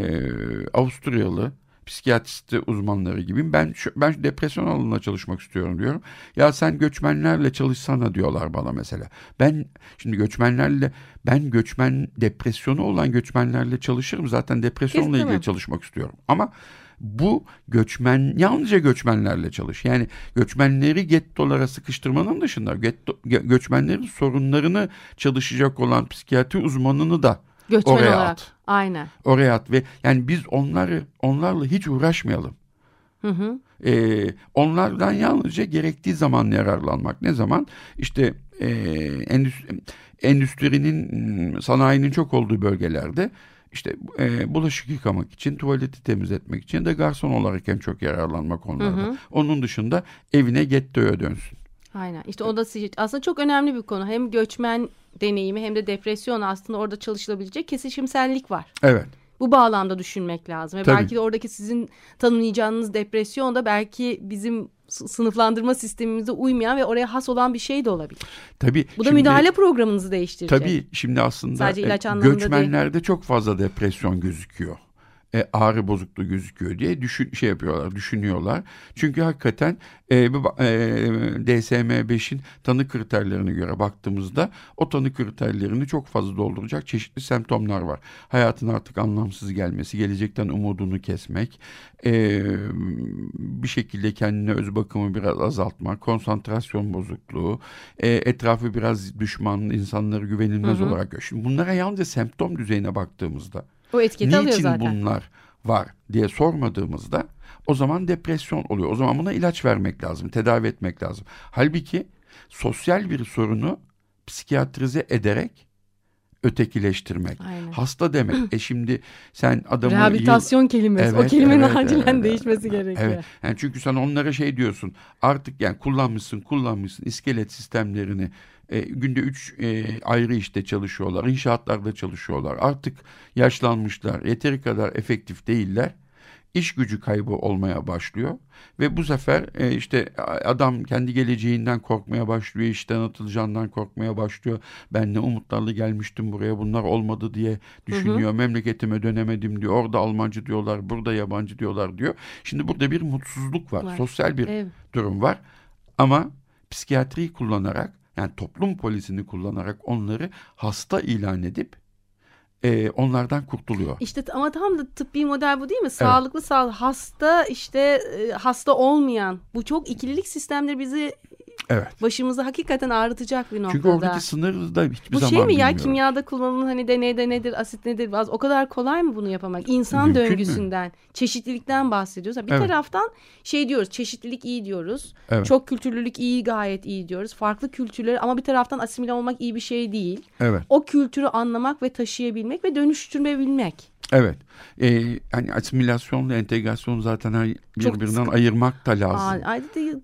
Avusturyalı psikiyatristi uzmanları gibiyim. Ben şu, ben depresyon alanında çalışmak istiyorum diyorum. Ya sen göçmenlerle çalışsana diyorlar bana mesela. Ben şimdi göçmenlerle ben göçmen depresyonu olan göçmenlerle çalışırım. Zaten depresyonla Kesinlikle. ilgili çalışmak istiyorum. Ama bu göçmen yalnızca göçmenlerle çalış. Yani göçmenleri gettolara sıkıştırmanın dışında getto, gö- göçmenlerin sorunlarını çalışacak olan psikiyatri uzmanını da Göçmen oraya olarak. at. Aynen. Oraya at ve yani biz onları onlarla hiç uğraşmayalım. Hı hı. Ee, onlardan yalnızca gerektiği zaman yararlanmak. Ne zaman? İşte e, endüstri, endüstrinin, m, sanayinin çok olduğu bölgelerde işte e, bulaşık yıkamak için, tuvaleti temizletmek için de garson olarak en çok yararlanmak onlardan. Hı hı. Onun dışında evine gettoya dönsün. Aynen. İşte o da aslında çok önemli bir konu. Hem göçmen deneyimi hem de depresyon aslında orada çalışılabilecek kesişimsellik var. Evet. Bu bağlamda düşünmek lazım. Ve Tabii. belki de oradaki sizin tanımlayacağınız depresyon da belki bizim sınıflandırma sistemimize uymayan ve oraya has olan bir şey de olabilir. Tabii. Bu da şimdi- müdahale programınızı değiştirecek. Tabii şimdi aslında Sadece e, ilaç göçmenlerde çok fazla depresyon gözüküyor. E, ağrı bozukluğu gözüküyor diye düşün şey yapıyorlar, düşünüyorlar. Çünkü hakikaten e, e, DSM-5'in tanı kriterlerine göre baktığımızda o tanı kriterlerini çok fazla dolduracak çeşitli semptomlar var. Hayatın artık anlamsız gelmesi, gelecekten umudunu kesmek, e, bir şekilde kendine öz bakımı biraz azaltmak, konsantrasyon bozukluğu, e, etrafı biraz düşman, insanları güvenilmez Hı hı. olarak. Şimdi bunlara yalnızca semptom düzeyine baktığımızda O etiketi alıyor niçin zaten. bunlar var diye sormadığımızda o zaman depresyon oluyor. O zaman buna ilaç vermek lazım, tedavi etmek lazım. Halbuki sosyal bir sorunu psikiyatrize ederek ötekileştirmek. Aynen. Hasta demek. e şimdi sen adamı [laughs] yıl- Rehabilitasyon kelimesi. o Evet, kelimenin evet, acilen evet, değişmesi gerekiyor. Evet. Yani çünkü sen onlara şey diyorsun. Artık yani kullanmışsın, kullanmışsın iskelet sistemlerini. E, günde üç e, ayrı işte çalışıyorlar. inşaatlarda çalışıyorlar. Artık yaşlanmışlar. Yeteri kadar efektif değiller. İş gücü kaybı olmaya başlıyor ve bu sefer e, işte adam kendi geleceğinden korkmaya başlıyor, işten atılacağından korkmaya başlıyor. Ben ne umutlarla gelmiştim buraya bunlar olmadı diye düşünüyor. Hı hı. Memleketime dönemedim diyor. Orada Almancı diyorlar, burada yabancı diyorlar diyor. Şimdi burada bir mutsuzluk var, var. sosyal bir evet. durum var. Ama psikiyatriyi kullanarak yani toplum polisini kullanarak onları hasta ilan edip e, onlardan kurtuluyor. İşte ama tam da tıbbi model bu değil mi? Sağlıklı evet. sağlık hasta işte e, hasta olmayan bu çok ikililik sistemleri bizi Evet. Başımızı hakikaten ağrıtacak bir noktada. Çünkü oradaki sınırı da hiçbir Bu zaman şey mi bilmiyorum. ya kimyada kullanılan hani deneyde nedir, asit nedir? O kadar kolay mı bunu yapamak? İnsan Mümkün döngüsünden, mü? çeşitlilikten bahsediyoruz. Bir evet. taraftan şey diyoruz, çeşitlilik iyi diyoruz. Evet. Çok kültürlülük iyi, gayet iyi diyoruz. Farklı kültürler ama bir taraftan asimile olmak iyi bir şey değil. Evet. O kültürü anlamak ve taşıyabilmek ve dönüştürmebilmek. Evet. Ee, hani asimilasyonla entegrasyon zaten birbirinden ayırmak da lazım. Aa,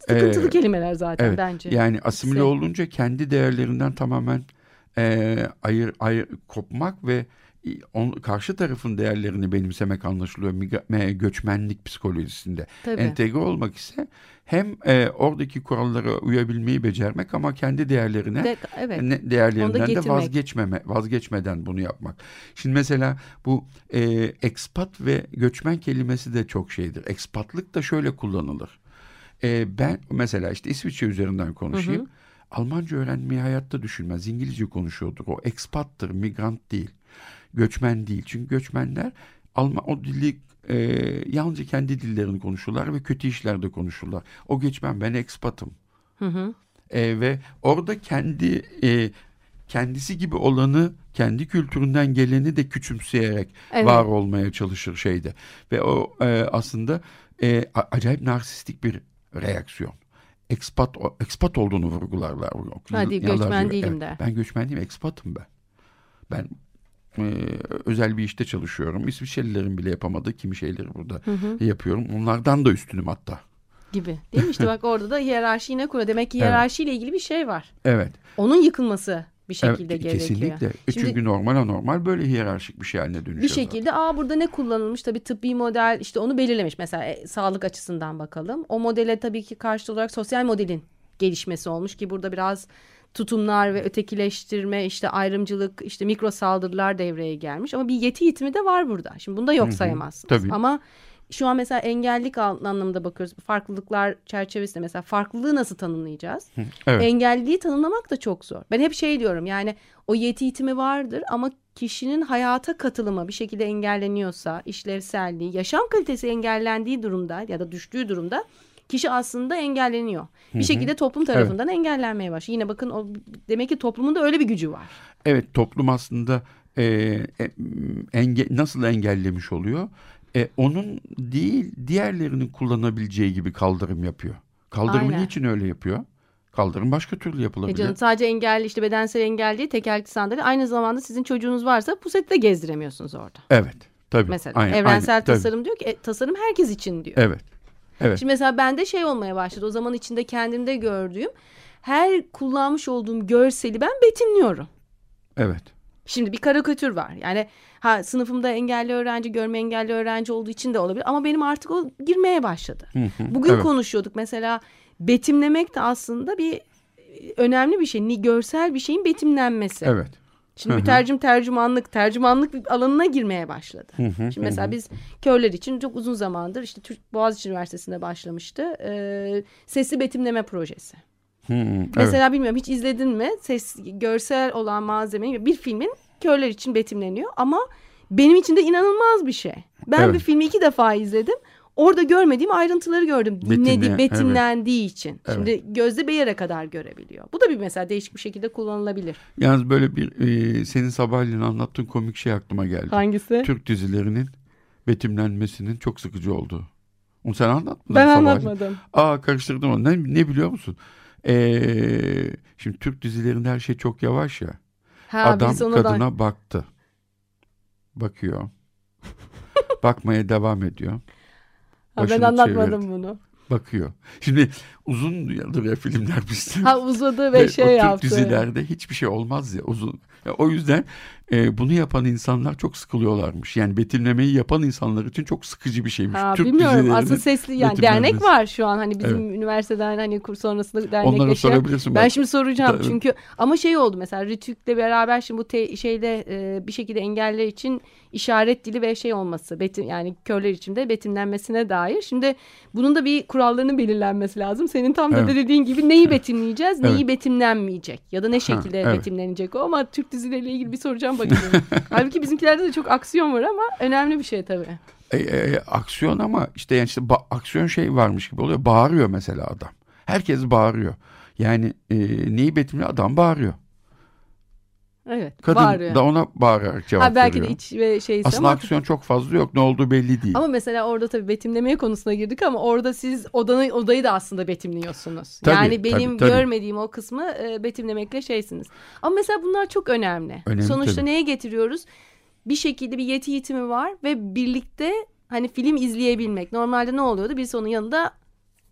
sıkıntılı ee, kelimeler zaten evet, bence. Yani asimile olunca kendi değerlerinden tamamen e, ayır, ayır kopmak ve on, karşı tarafın değerlerini benimsemek anlaşılıyor göçmenlik psikolojisinde. Tabii. Entegre olmak ise hem e, oradaki kurallara uyabilmeyi becermek ama kendi değerlerine de, evet. ne, değerlerinden de vazgeçmeme vazgeçmeden bunu yapmak. Şimdi mesela bu e, expat ve göçmen kelimesi de çok şeydir. Expatlık da şöyle kullanılır. E, ben mesela işte İsviçre üzerinden konuşayım. Hı hı. Almanca öğrenmeyi hayatta düşünmez. İngilizce konuşuyordur. O expattır, migrant değil göçmen değil. Çünkü göçmenler Alman o dili e, yalnızca kendi dillerini konuşurlar ve kötü işlerde konuşurlar. O göçmen ben ekspatım. Hı hı. E, ve orada kendi e, kendisi gibi olanı kendi kültüründen geleni de küçümseyerek evet. var olmaya çalışır şeyde. Ve o e, aslında e, acayip narsistik bir reaksiyon. Ekspat, ekspat olduğunu vurgularlar. Hadi göçmen değilim evet, der. Ben göçmen değilim, ekspatım ben. Ben e, özel bir işte çalışıyorum. İsviçrelilerin bile yapamadığı kimi şeyleri burada hı hı. yapıyorum. Onlardan da üstünüm hatta. Gibi değil mi? İşte bak orada da hiyerarşi yine kuruyor. Demek ki hiyerarşiyle evet. ilgili bir şey var. Evet. Onun yıkılması bir şekilde evet, gerekiyor. Kesinlikle. Şimdi, Çünkü normal anormal böyle hiyerarşik bir şey haline dönüşüyor. Bir şekilde aa burada ne kullanılmış tabii tıbbi model işte onu belirlemiş. Mesela e, sağlık açısından bakalım. O modele tabii ki karşı olarak sosyal modelin gelişmesi olmuş ki burada biraz tutumlar ve ötekileştirme, işte ayrımcılık, işte mikro saldırılar devreye gelmiş. Ama bir yeti yitimi de var burada. Şimdi bunu da yok sayamazsınız. Tabii. Ama şu an mesela engellilik anlamında bakıyoruz. Farklılıklar çerçevesinde mesela farklılığı nasıl tanımlayacağız? Evet. Engelliliği tanımlamak da çok zor. Ben hep şey diyorum yani o yeti itimi vardır ama kişinin hayata katılımı bir şekilde engelleniyorsa, işlevselliği, yaşam kalitesi engellendiği durumda ya da düştüğü durumda kişi aslında engelleniyor. Bir şekilde toplum tarafından evet. engellenmeye başlıyor. Yine bakın o, demek ki toplumun da öyle bir gücü var. Evet toplum aslında e, e, enge, nasıl engellemiş oluyor? E, onun değil diğerlerinin kullanabileceği gibi kaldırım yapıyor. Kaldırımı Aynen. niçin öyle yapıyor? Kaldırım başka türlü yapılabilir. E canım, sadece engelli işte bedensel engelli değil tekerlekli sandalye. Aynı zamanda sizin çocuğunuz varsa puseti de gezdiremiyorsunuz orada. Evet. Tabii. Mesela aynen, evrensel aynen, tasarım tabii. diyor ki e, tasarım herkes için diyor. Evet. Evet. Şimdi mesela bende şey olmaya başladı. O zaman içinde kendimde gördüğüm her kullanmış olduğum görseli ben betimliyorum. Evet. Şimdi bir karikatür var. Yani ha sınıfımda engelli öğrenci, görme engelli öğrenci olduğu için de olabilir ama benim artık o girmeye başladı. Hı hı, Bugün evet. konuşuyorduk mesela betimlemek de aslında bir önemli bir şey. Görsel bir şeyin betimlenmesi. Evet. Şimdi Hı-hı. mütercim tercümanlık, tercümanlık alanına girmeye başladı. Hı-hı. Şimdi mesela biz körler için çok uzun zamandır işte Türk Boğaziçi Üniversitesi'nde başlamıştı. E, sesli betimleme projesi. Hı-hı. Mesela evet. bilmiyorum hiç izledin mi? Ses görsel olan malzemeyi bir filmin körler için betimleniyor ama benim için de inanılmaz bir şey. Ben evet. bir filmi iki defa izledim orada görmediğim ayrıntıları gördüm. Dinledi, betimlendiği evet. için. Evet. Şimdi gözde bir yere kadar görebiliyor. Bu da bir mesela değişik bir şekilde kullanılabilir. Yalnız böyle bir e, senin sabahleyin anlattığın komik şey aklıma geldi. Hangisi? Türk dizilerinin betimlenmesinin çok sıkıcı olduğu. Onu sen anlatmadın. Ben sabahleyin. anlatmadım. Aa karıştırdım onu. Ne, ne biliyor musun? Ee, şimdi Türk dizilerinde her şey çok yavaş ya. Ha, Adam kadına da... baktı. Bakıyor. [laughs] Bakmaya devam ediyor. Ha, ben anlatmadım çevirdi. bunu. Bakıyor. Şimdi uzun yıldır ya filmler bizde. Ha uzadı ve, Ve şey Türk yaptı. dizilerde hiçbir şey olmaz ya uzun. Ya o yüzden e, bunu yapan insanlar çok sıkılıyorlarmış. Yani betimlemeyi yapan insanlar için çok sıkıcı bir şeymiş. Ha, Türk bilmiyorum aslında sesli yani dernek var şu an hani bizim üniversiteden hani kurs sonrasında Onlara dernekleşen. sorabilirsin. Ben bak. şimdi soracağım Da- çünkü ama şey oldu mesela Rütük'le beraber şimdi bu te- şeyde e, bir şekilde engeller için işaret dili ve şey olması betim yani körler için de betimlenmesine dair. Şimdi bunun da bir kurallarının belirlenmesi lazım. Senin tam da Evet. dediğin gibi neyi betimleyeceğiz, neyi Evet. betimlenmeyecek ya da ne şekilde evet. betimlenecek o ama Türk dizileriyle ilgili bir soracağım bakayım. [laughs] Halbuki bizimkilerde de çok aksiyon var ama önemli bir şey tabii. E, e, aksiyon ama işte yani işte aksiyon şey varmış gibi oluyor. Bağırıyor mesela adam. Herkes bağırıyor. Yani e, neyi betimliyor? Adam bağırıyor. Evet. Kadın bağırıyor. da ona bağırarak cevap Ha, belki veriyor. de iç ve şeyse Aslında ama aksiyon çok fazla yok. Ne olduğu belli değil. Ama mesela orada tabii betimlemeye konusuna girdik ama orada siz odanı, odayı da aslında betimliyorsunuz. Tabii, yani benim tabii, tabii. görmediğim o kısmı e, betimlemekle şeysiniz. Ama mesela bunlar çok önemli. Önemli Sonuçta tabii. neye getiriyoruz? Bir şekilde bir yeti yitimi var ve birlikte hani film izleyebilmek. Normalde ne oluyordu? Birisi onun yanında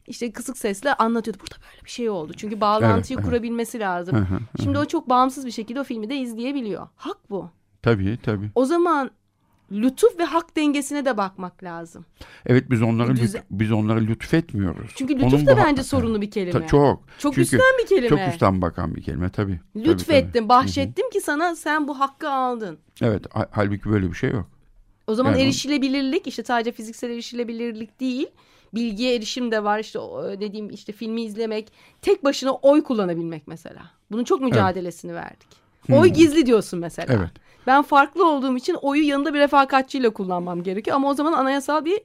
işte kısık sesle anlatıyordu. Burada böyle bir şey oldu. Çünkü bağlantıyı Evet, evet. kurabilmesi lazım. Hı, hı. Şimdi o çok bağımsız bir şekilde o filmi de izleyebiliyor. Hak bu. Tabii tabii. O zaman lütuf ve hak dengesine de bakmak lazım. Evet biz onları düze- biz onları lütfetmiyoruz. Çünkü Onun lütuf bu da bence sorunlu bir kelime. Ta- çok. Çok Çünkü üstten bir kelime. Çok üstten bakan bir kelime tabii. Tabii, Lütfettim, tabii. bahşettim ki sana sen bu hakkı aldın. Evet ha- halbuki böyle bir şey yok. O zaman Yani erişilebilirlik işte sadece fiziksel erişilebilirlik değil. Bilgiye erişim de var işte o dediğim işte filmi izlemek, tek başına oy kullanabilmek mesela. Bunun çok mücadelesini verdik. Oy gizli diyorsun mesela. Evet. Ben farklı olduğum için oyu yanında bir refakatçiyle kullanmam gerekiyor ama o zaman anayasal bir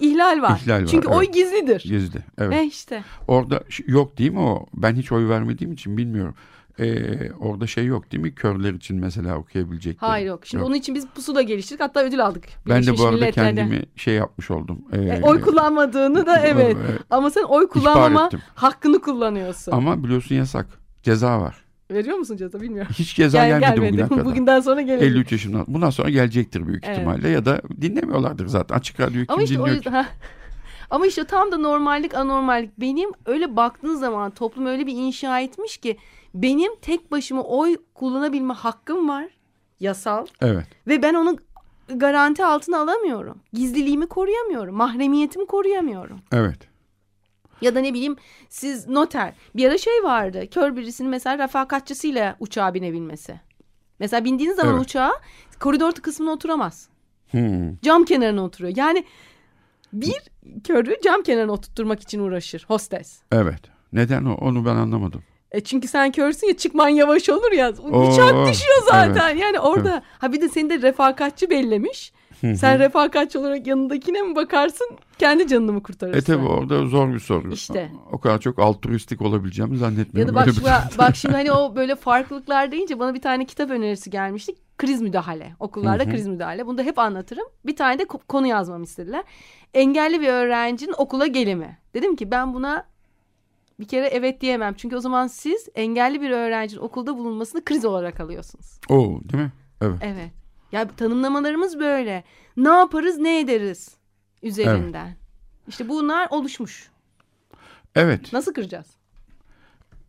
ihlal var. İhlal var, Çünkü oy evet. gizlidir. Gizli. Evet. E işte. Orada yok değil mi o? Ben hiç oy vermediğim için bilmiyorum. Ee, orada şey yok değil mi? Körler için mesela okuyabilecekleri. Hayır yok. Şimdi onun için biz pusula geliştirdik. Hatta ödül aldık. Ben de Birleşmiş bu arada Milletler'de. kendimi şey yapmış oldum. Ee, E, oy kullanmadığını da [laughs] evet. Evet. Ama sen oy kullanmama hakkını kullanıyorsun. Ama biliyorsun yasak. Ceza var. Veriyor musun ceza bilmiyorum. Hiç ceza Gel, gelmedi, gelmedi. bugüne [laughs] kadar. Bugünden sonra gelir. 53 yaşımdan. Bundan sonra gelecektir büyük Evet. ihtimalle ya da dinlemiyorlardır zaten. Açık radyoyu kim Ama işte o dinliyor? yüzden [laughs] Ama işte tam da normallik anormallik benim öyle baktığın zaman toplum öyle bir inşa etmiş ki benim tek başıma oy kullanabilme hakkım var yasal Evet. ve ben onu garanti altına alamıyorum. Gizliliğimi koruyamıyorum. Mahremiyetimi koruyamıyorum. Evet. Ya da ne bileyim siz noter. Bir ara şey vardı. Kör birisinin mesela refakatçisiyle uçağa binebilmesi. Mesela bindiğiniz zaman Evet. uçağa koridor kısmına oturamaz. Hmm. Cam kenarına oturuyor. Yani bir körü cam kenarına oturtturmak için uğraşır hostes. Evet. Neden o? Onu ben anlamadım. E çünkü sen körsün ya çıkman yavaş olur ya. Oo, Uçak düşüyor zaten. Yani orada ha bir de seni de refakatçi bellemiş. Sen refakatçi olarak yanındakine mi bakarsın? Kendi canını mı kurtarırsın? E tabi orada zor bir soru. İşte. O kadar çok altruistik olabileceğimi Ya zannetmiyorum. da bak, bir- şu- bak şimdi [laughs] hani o böyle farklılıklar deyince bana bir tane kitap önerisi gelmişti. Kriz müdahale. Okullarda kriz müdahale. Bunu da hep anlatırım. Bir tane de ko- konu yazmamı istediler. Engelli bir öğrencinin okula gelimi. Dedim ki ben buna bir kere evet diyemem. Çünkü o zaman siz engelli bir öğrencinin okulda bulunmasını kriz olarak alıyorsunuz. Oo, değil mi? Evet. Evet. Ya tanımlamalarımız böyle. Ne yaparız ne ederiz üzerinden. İşte bunlar oluşmuş. Evet. Nasıl kıracağız?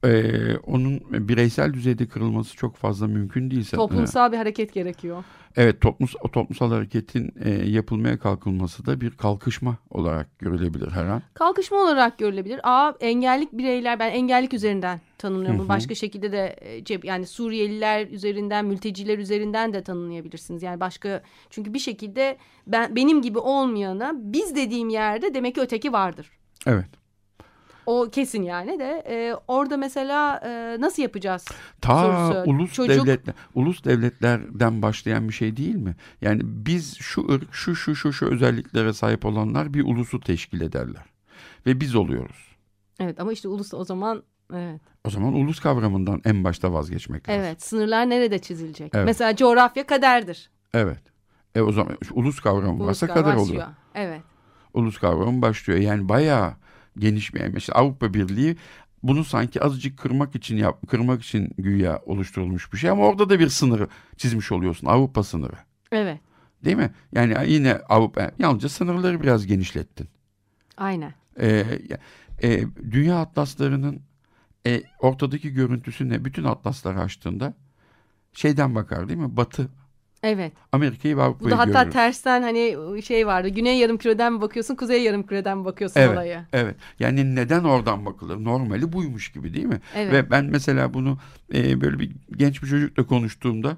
Ee, onun bireysel düzeyde kırılması çok fazla mümkün değilse. Toplumsal bir hareket gerekiyor. Evet toplumsal, o toplumsal hareketin e, yapılmaya kalkılması da bir kalkışma olarak görülebilir her an. Kalkışma olarak görülebilir. A engellik bireyler ben engellik üzerinden tanımlıyorum. Hı hı. Başka şekilde de e, yani Suriyeliler üzerinden, mülteciler üzerinden de tanımlayabilirsiniz. Yani başka çünkü bir şekilde ben benim gibi olmayana biz dediğim yerde demek ki öteki vardır. Evet. O kesin yani de e, orada mesela e, nasıl yapacağız? Ta sorusu. ulus Çocuk- devletler, ulus devletlerden başlayan bir şey değil mi? Yani biz şu ırk, şu şu şu şu özelliklere sahip olanlar bir ulusu teşkil ederler. Ve biz oluyoruz. Evet ama işte ulus o zaman evet. O zaman ulus kavramından en başta vazgeçmek lazım. Evet sınırlar nerede çizilecek? Evet. Mesela coğrafya kaderdir. Evet. E o zaman ulus kavramı varsa Uluslar kader başlıyor. oluyor. Evet. Ulus kavramı başlıyor. Yani bayağı bir mesela Avrupa Birliği bunu sanki azıcık kırmak için yap, kırmak için güya oluşturulmuş bir şey ama orada da bir sınırı çizmiş oluyorsun. Avrupa sınırı. Evet. Değil mi? Yani yine Avrupa yalnızca sınırları biraz genişlettin. Aynen. E, e, dünya atlaslarının e, ortadaki görüntüsü ne? Bütün atlasları açtığında şeyden bakar değil mi? Batı Evet. Amerika'yı ve Bu Avrupa'yı da hatta görürüz. tersten hani şey vardı. Güney yarım küreden mi bakıyorsun, kuzey yarım küreden mi bakıyorsun Evet, olaya? evet. Yani neden oradan bakılır? Normali buymuş gibi değil mi? Evet. Ve ben mesela bunu e, böyle bir genç bir çocukla konuştuğumda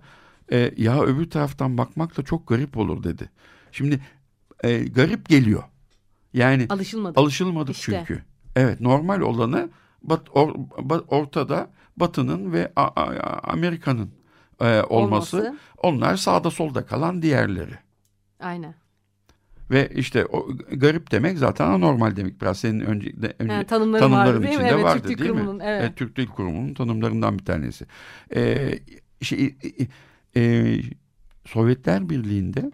e, ya öbür taraftan bakmak da çok garip olur dedi. Şimdi e, garip geliyor. Yani Alışılmadı. alışılmadık İşte. çünkü. Evet normal olanı bat, or- ba- ortada Batı'nın ve Amerika'nın e, olması. Olması. Onlar sağda solda kalan diğerleri. Aynen. Ve işte o garip demek zaten anormal demek. Biraz senin önce, önce Ha, tanımları tanımların vardı içinde Evet, vardı Türk değil mi? Kurumu'nun, evet. Türk Dil Kurumu'nun tanımlarından bir tanesi. Ee, şey, e, e, Sovyetler Birliği'nde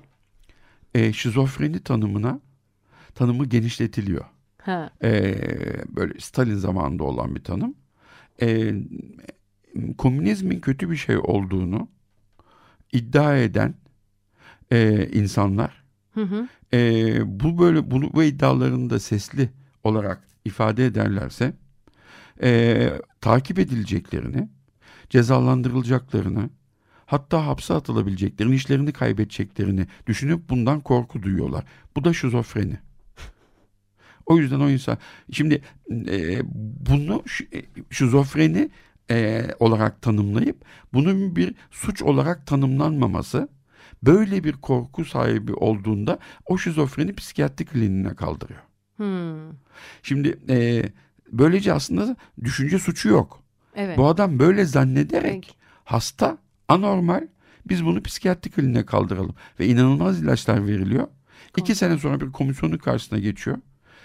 e, şizofreni tanımına tanımı genişletiliyor. Ha. Ee, böyle Stalin zamanında olan bir tanım. Ee, komünizmin kötü bir şey olduğunu iddia eden e, insanlar Hı hı. e, bu böyle bunu bu iddialarını da sesli olarak ifade ederlerse e, takip edileceklerini, cezalandırılacaklarını, hatta hapse atılabileceklerini, işlerini kaybedeceklerini düşünüp bundan korku duyuyorlar. Bu da şizofreni. [laughs] O yüzden o insan şimdi e, bunu e, şizofreni e, olarak tanımlayıp bunun bir suç olarak tanımlanmaması böyle bir korku sahibi olduğunda o şizofreni psikiyatri kliniğine kaldırıyor. Hmm. Şimdi e, böylece aslında düşünce suçu yok. Evet. Bu adam böyle zannederek Peki. hasta, anormal biz bunu psikiyatri kliniğine kaldıralım. Ve inanılmaz ilaçlar veriliyor. İki sene sonra bir komisyonun karşısına geçiyor.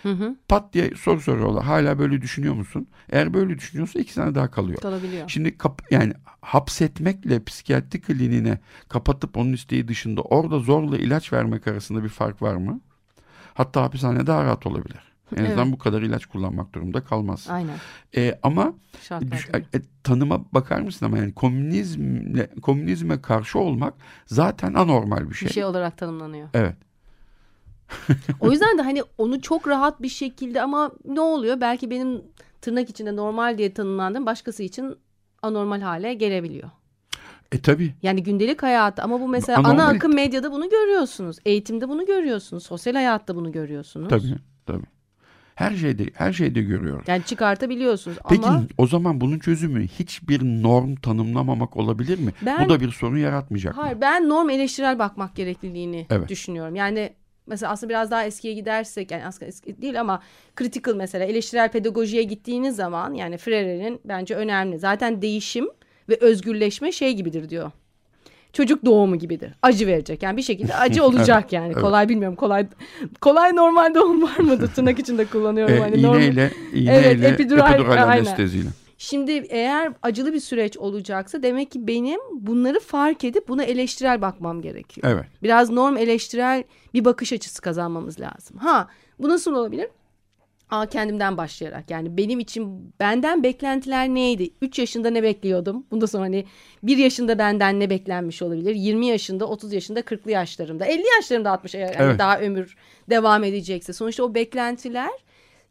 Hı hı. Pat diye soru soruyorlar. Hala böyle düşünüyor musun? Eğer böyle düşünüyorsa iki sene daha kalıyor. Kalabiliyor. Şimdi kap, yani hapsetmekle psikiyatri kliniğine kapatıp onun isteği dışında orada zorla ilaç vermek arasında bir fark var mı? Hatta hapishane daha rahat olabilir. En azından Evet. bu kadar ilaç kullanmak durumunda kalmaz. Aynen. Ee, ama düş- e, tanıma bakar mısın ama yani komünizmle komünizme karşı olmak zaten anormal bir şey. Bir şey olarak tanımlanıyor. Evet. O yüzden de hani onu çok rahat bir şekilde ama ne oluyor? Belki benim tırnak içinde normal diye tanımlandığım başkası için anormal hale gelebiliyor. E tabi. Yani gündelik hayatta ama bu mesela Anormal- ana akım medyada bunu görüyorsunuz. Eğitimde bunu görüyorsunuz. Sosyal hayatta bunu görüyorsunuz. Tabii. Tabii. Her şeyde her şeyde görüyoruz. Yani çıkartabiliyorsunuz Peki ama o zaman bunun çözümü hiçbir norm tanımlamamak olabilir mi? Ben- Bu da bir sorun yaratmayacak mı? hayır ben norm eleştirel bakmak gerekliliğini Evet. düşünüyorum. Yani mesela aslında biraz daha eskiye gidersek yani aslında eski değil ama critical mesela eleştirel pedagojiye gittiğiniz zaman yani Freire'nin bence önemli. Zaten değişim ve özgürleşme şey gibidir diyor. Çocuk doğumu gibidir. Acı verecek. Yani bir şekilde acı [laughs] olacak yani. evet. Kolay bilmiyorum. Kolay kolay normal doğum var mıdır? Tırnak içinde kullanıyorum. E, hani normal- iğneyle, Evet, iğneyle epidural, epidural, aynen. Şimdi eğer acılı bir süreç olacaksa demek ki benim bunları fark edip buna eleştirel bakmam gerekiyor. Evet. Biraz norm eleştirel bir bakış açısı kazanmamız lazım. Ha bu nasıl olabilir? Aa, kendimden başlayarak yani benim için benden beklentiler neydi? 3 yaşında ne bekliyordum? Bundan sonra hani 1 yaşında benden ne beklenmiş olabilir? 20 yaşında, 30 yaşında, 40'lı yaşlarımda, 50 yaşlarımda 60 yani Evet. daha ömür devam edecekse. Sonuçta o beklentiler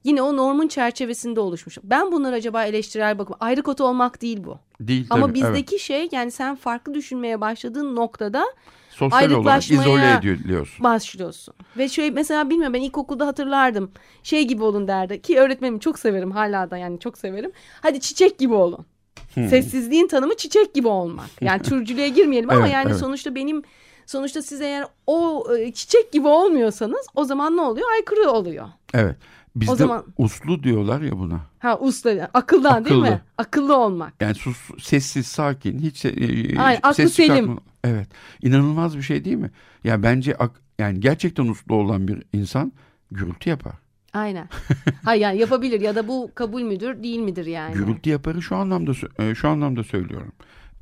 yine o normun çerçevesinde oluşmuş. Ben bunları acaba eleştirel bakım ayrı kota olmak değil bu. Değil Ama tabii, bizdeki şey yani sen farklı düşünmeye başladığın noktada evet. sosyal ayrıklaşmaya- izole ediliyorsun. başlıyorsun. Ve şöyle mesela bilmiyorum ben ilkokulda hatırlardım. Şey gibi olun derdi ki öğretmenimi çok severim hala da yani çok severim. Hadi çiçek gibi olun. Hmm. Sessizliğin tanımı çiçek gibi olmak. Yani [laughs] türcülüğe girmeyelim ama Evet, yani evet. sonuçta benim sonuçta siz eğer o e, çiçek gibi olmuyorsanız o zaman ne oluyor? Aykırı oluyor. Evet. Bizde zaman- uslu diyorlar ya buna. Ha usta akıldan değil Akıllı. mi? Akıllı olmak. Yani sus, sessiz, sakin, hiç e, Aynen, aklı ses selim. çıkartma- Evet. İnanılmaz bir şey değil mi? Ya bence ak- yani gerçekten uslu olan bir insan gürültü yapar. Aynen. [laughs] Hayır yani yapabilir ya da bu kabul müdür değil midir yani? Gürültü yaparı şu anlamda e, şu anlamda söylüyorum.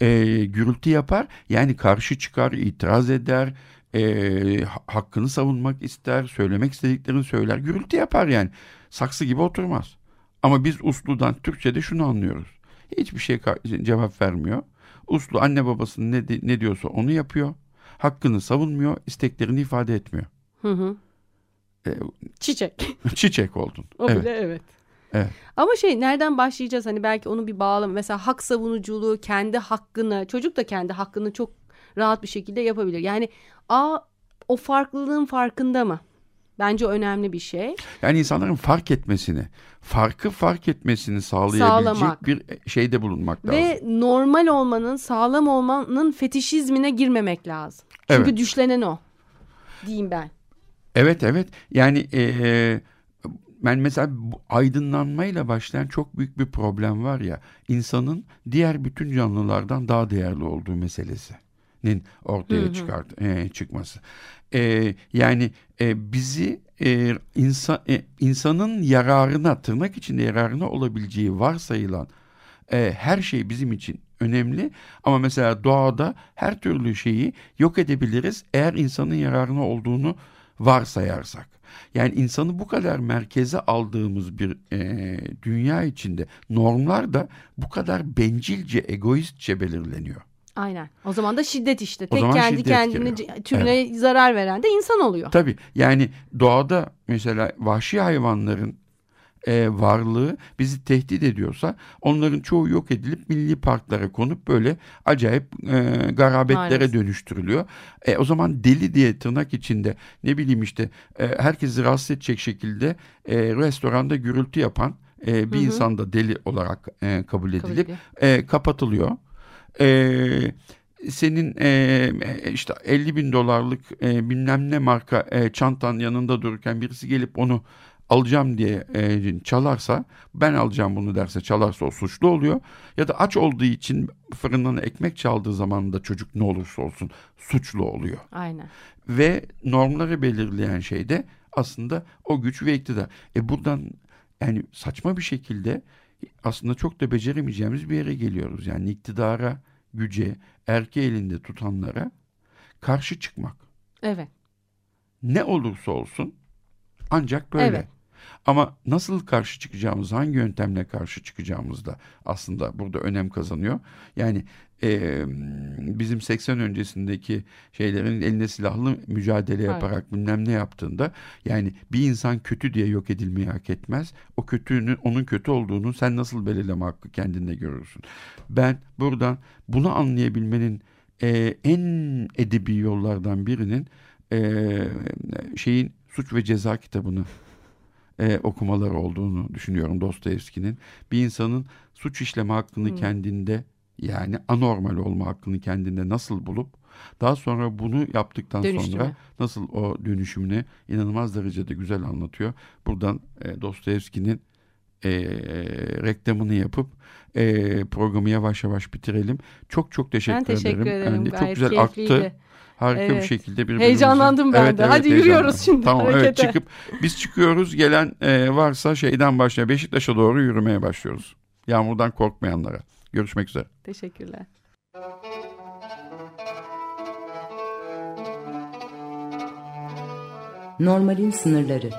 E, gürültü yapar yani karşı çıkar, itiraz eder, e, ha- hakkını savunmak ister, söylemek istediklerini söyler. Gürültü yapar yani. Saksı gibi oturmaz. Ama biz usludan Türkçe'de şunu anlıyoruz. Hiçbir şey cevap vermiyor. Uslu anne babasının ne, ne diyorsa onu yapıyor. Hakkını savunmuyor, isteklerini ifade etmiyor. Hı hı. Çiçek. [laughs] çiçek oldun. O evet. bile evet. Evet. Ama şey nereden başlayacağız hani belki onu bir bağlam mesela hak savunuculuğu kendi hakkını çocuk da kendi hakkını çok rahat bir şekilde yapabilir. Yani a o farklılığın farkında mı? Bence önemli bir şey. Yani insanların fark etmesini, farkı fark etmesini sağlayabilecek Sağlamak. bir şeyde bulunmak lazım. Ve normal olmanın, sağlam olmanın fetişizmine girmemek lazım. Çünkü Evet. düşlenen o. Diyeyim ben. Evet evet yani eee, ben mesela bu aydınlanmayla başlayan çok büyük bir problem var ya insanın diğer bütün canlılardan daha değerli olduğu meselesinin ortaya Hı hı. çıkart eee, çıkması. Eee, yani eee, bizi eee, insan e, insanın yararına tırnak içinde yararına olabileceği varsayılan e, her şey bizim için önemli ama mesela doğada her türlü şeyi yok edebiliriz eğer insanın yararına olduğunu varsayarsak. Yani insanı bu kadar merkeze aldığımız bir e, dünya içinde normlar da bu kadar bencilce, egoistçe belirleniyor. Aynen. O zaman da şiddet işte. O Tek kendi kendine geliyor. türüne zarar veren de insan oluyor. Tabii yani doğada mesela vahşi hayvanların e, varlığı bizi tehdit ediyorsa onların çoğu yok edilip milli parklara konup böyle acayip e, garabetlere Maalesef. dönüştürülüyor. E, o zaman deli diye tırnak içinde ne bileyim işte e, herkesi rahatsız edecek şekilde e, restoranda gürültü yapan e, bir Hı hı. insan da deli olarak e, kabul edilip Kabul e, kapatılıyor. E, senin e, işte 50 bin dolarlık e, bilmem ne marka e, çantan yanında dururken birisi gelip onu alacağım diye e, çalarsa ben alacağım bunu derse çalarsa o suçlu oluyor. Ya da aç olduğu için fırından ekmek çaldığı zaman da çocuk ne olursa olsun suçlu oluyor. Aynen. Ve normları belirleyen şey de aslında o güç ve iktidar. E buradan yani saçma bir şekilde aslında çok da beceremeyeceğimiz bir yere geliyoruz. Yani iktidara, güce, erke elinde tutanlara karşı çıkmak. Evet. Ne olursa olsun ancak böyle. Evet. Ama nasıl karşı çıkacağımız, hangi yöntemle karşı çıkacağımız da aslında burada önem kazanıyor. Yani e, bizim 80 öncesindeki şeylerin eline silahlı mücadele Evet. yaparak bilmem ne yaptığında yani bir insan kötü diye yok edilmeyi hak etmez. O kötünün onun kötü olduğunu sen nasıl belirleme hakkı kendinde görürsün. Ben buradan bunu anlayabilmenin e, en edebi yollardan birinin e, şeyin suç ve ceza kitabını e, okumaları olduğunu düşünüyorum Dostoyevski'nin. Bir insanın suç işleme hakkını Hmm. kendinde yani anormal olma hakkını kendinde nasıl bulup daha sonra bunu yaptıktan Dönüştürme. sonra nasıl o dönüşümünü inanılmaz derecede güzel anlatıyor. Buradan e, Dostoyevski'nin e, reklamını yapıp e, programı yavaş yavaş bitirelim. Çok çok teşekkür, Ben teşekkür ederim. Yani çok güzel keyifliydi. aktı. Harika bir Evet. şekilde birbirimizi... Heyecanlandım ben de. Hadi yürüyoruz şimdi Tamam evet harekete. çıkıp biz çıkıyoruz. Gelen e, varsa şeyden başlaya Beşiktaş'a doğru yürümeye başlıyoruz. Yağmurdan korkmayanlara. Görüşmek üzere. Teşekkürler. Normalin sınırları.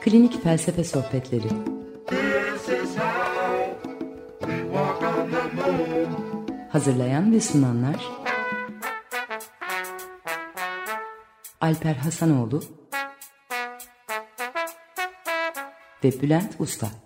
Klinik felsefe sohbetleri. Hazırlayan ve sunanlar Alper Hasanoğlu ve Bülent Usta.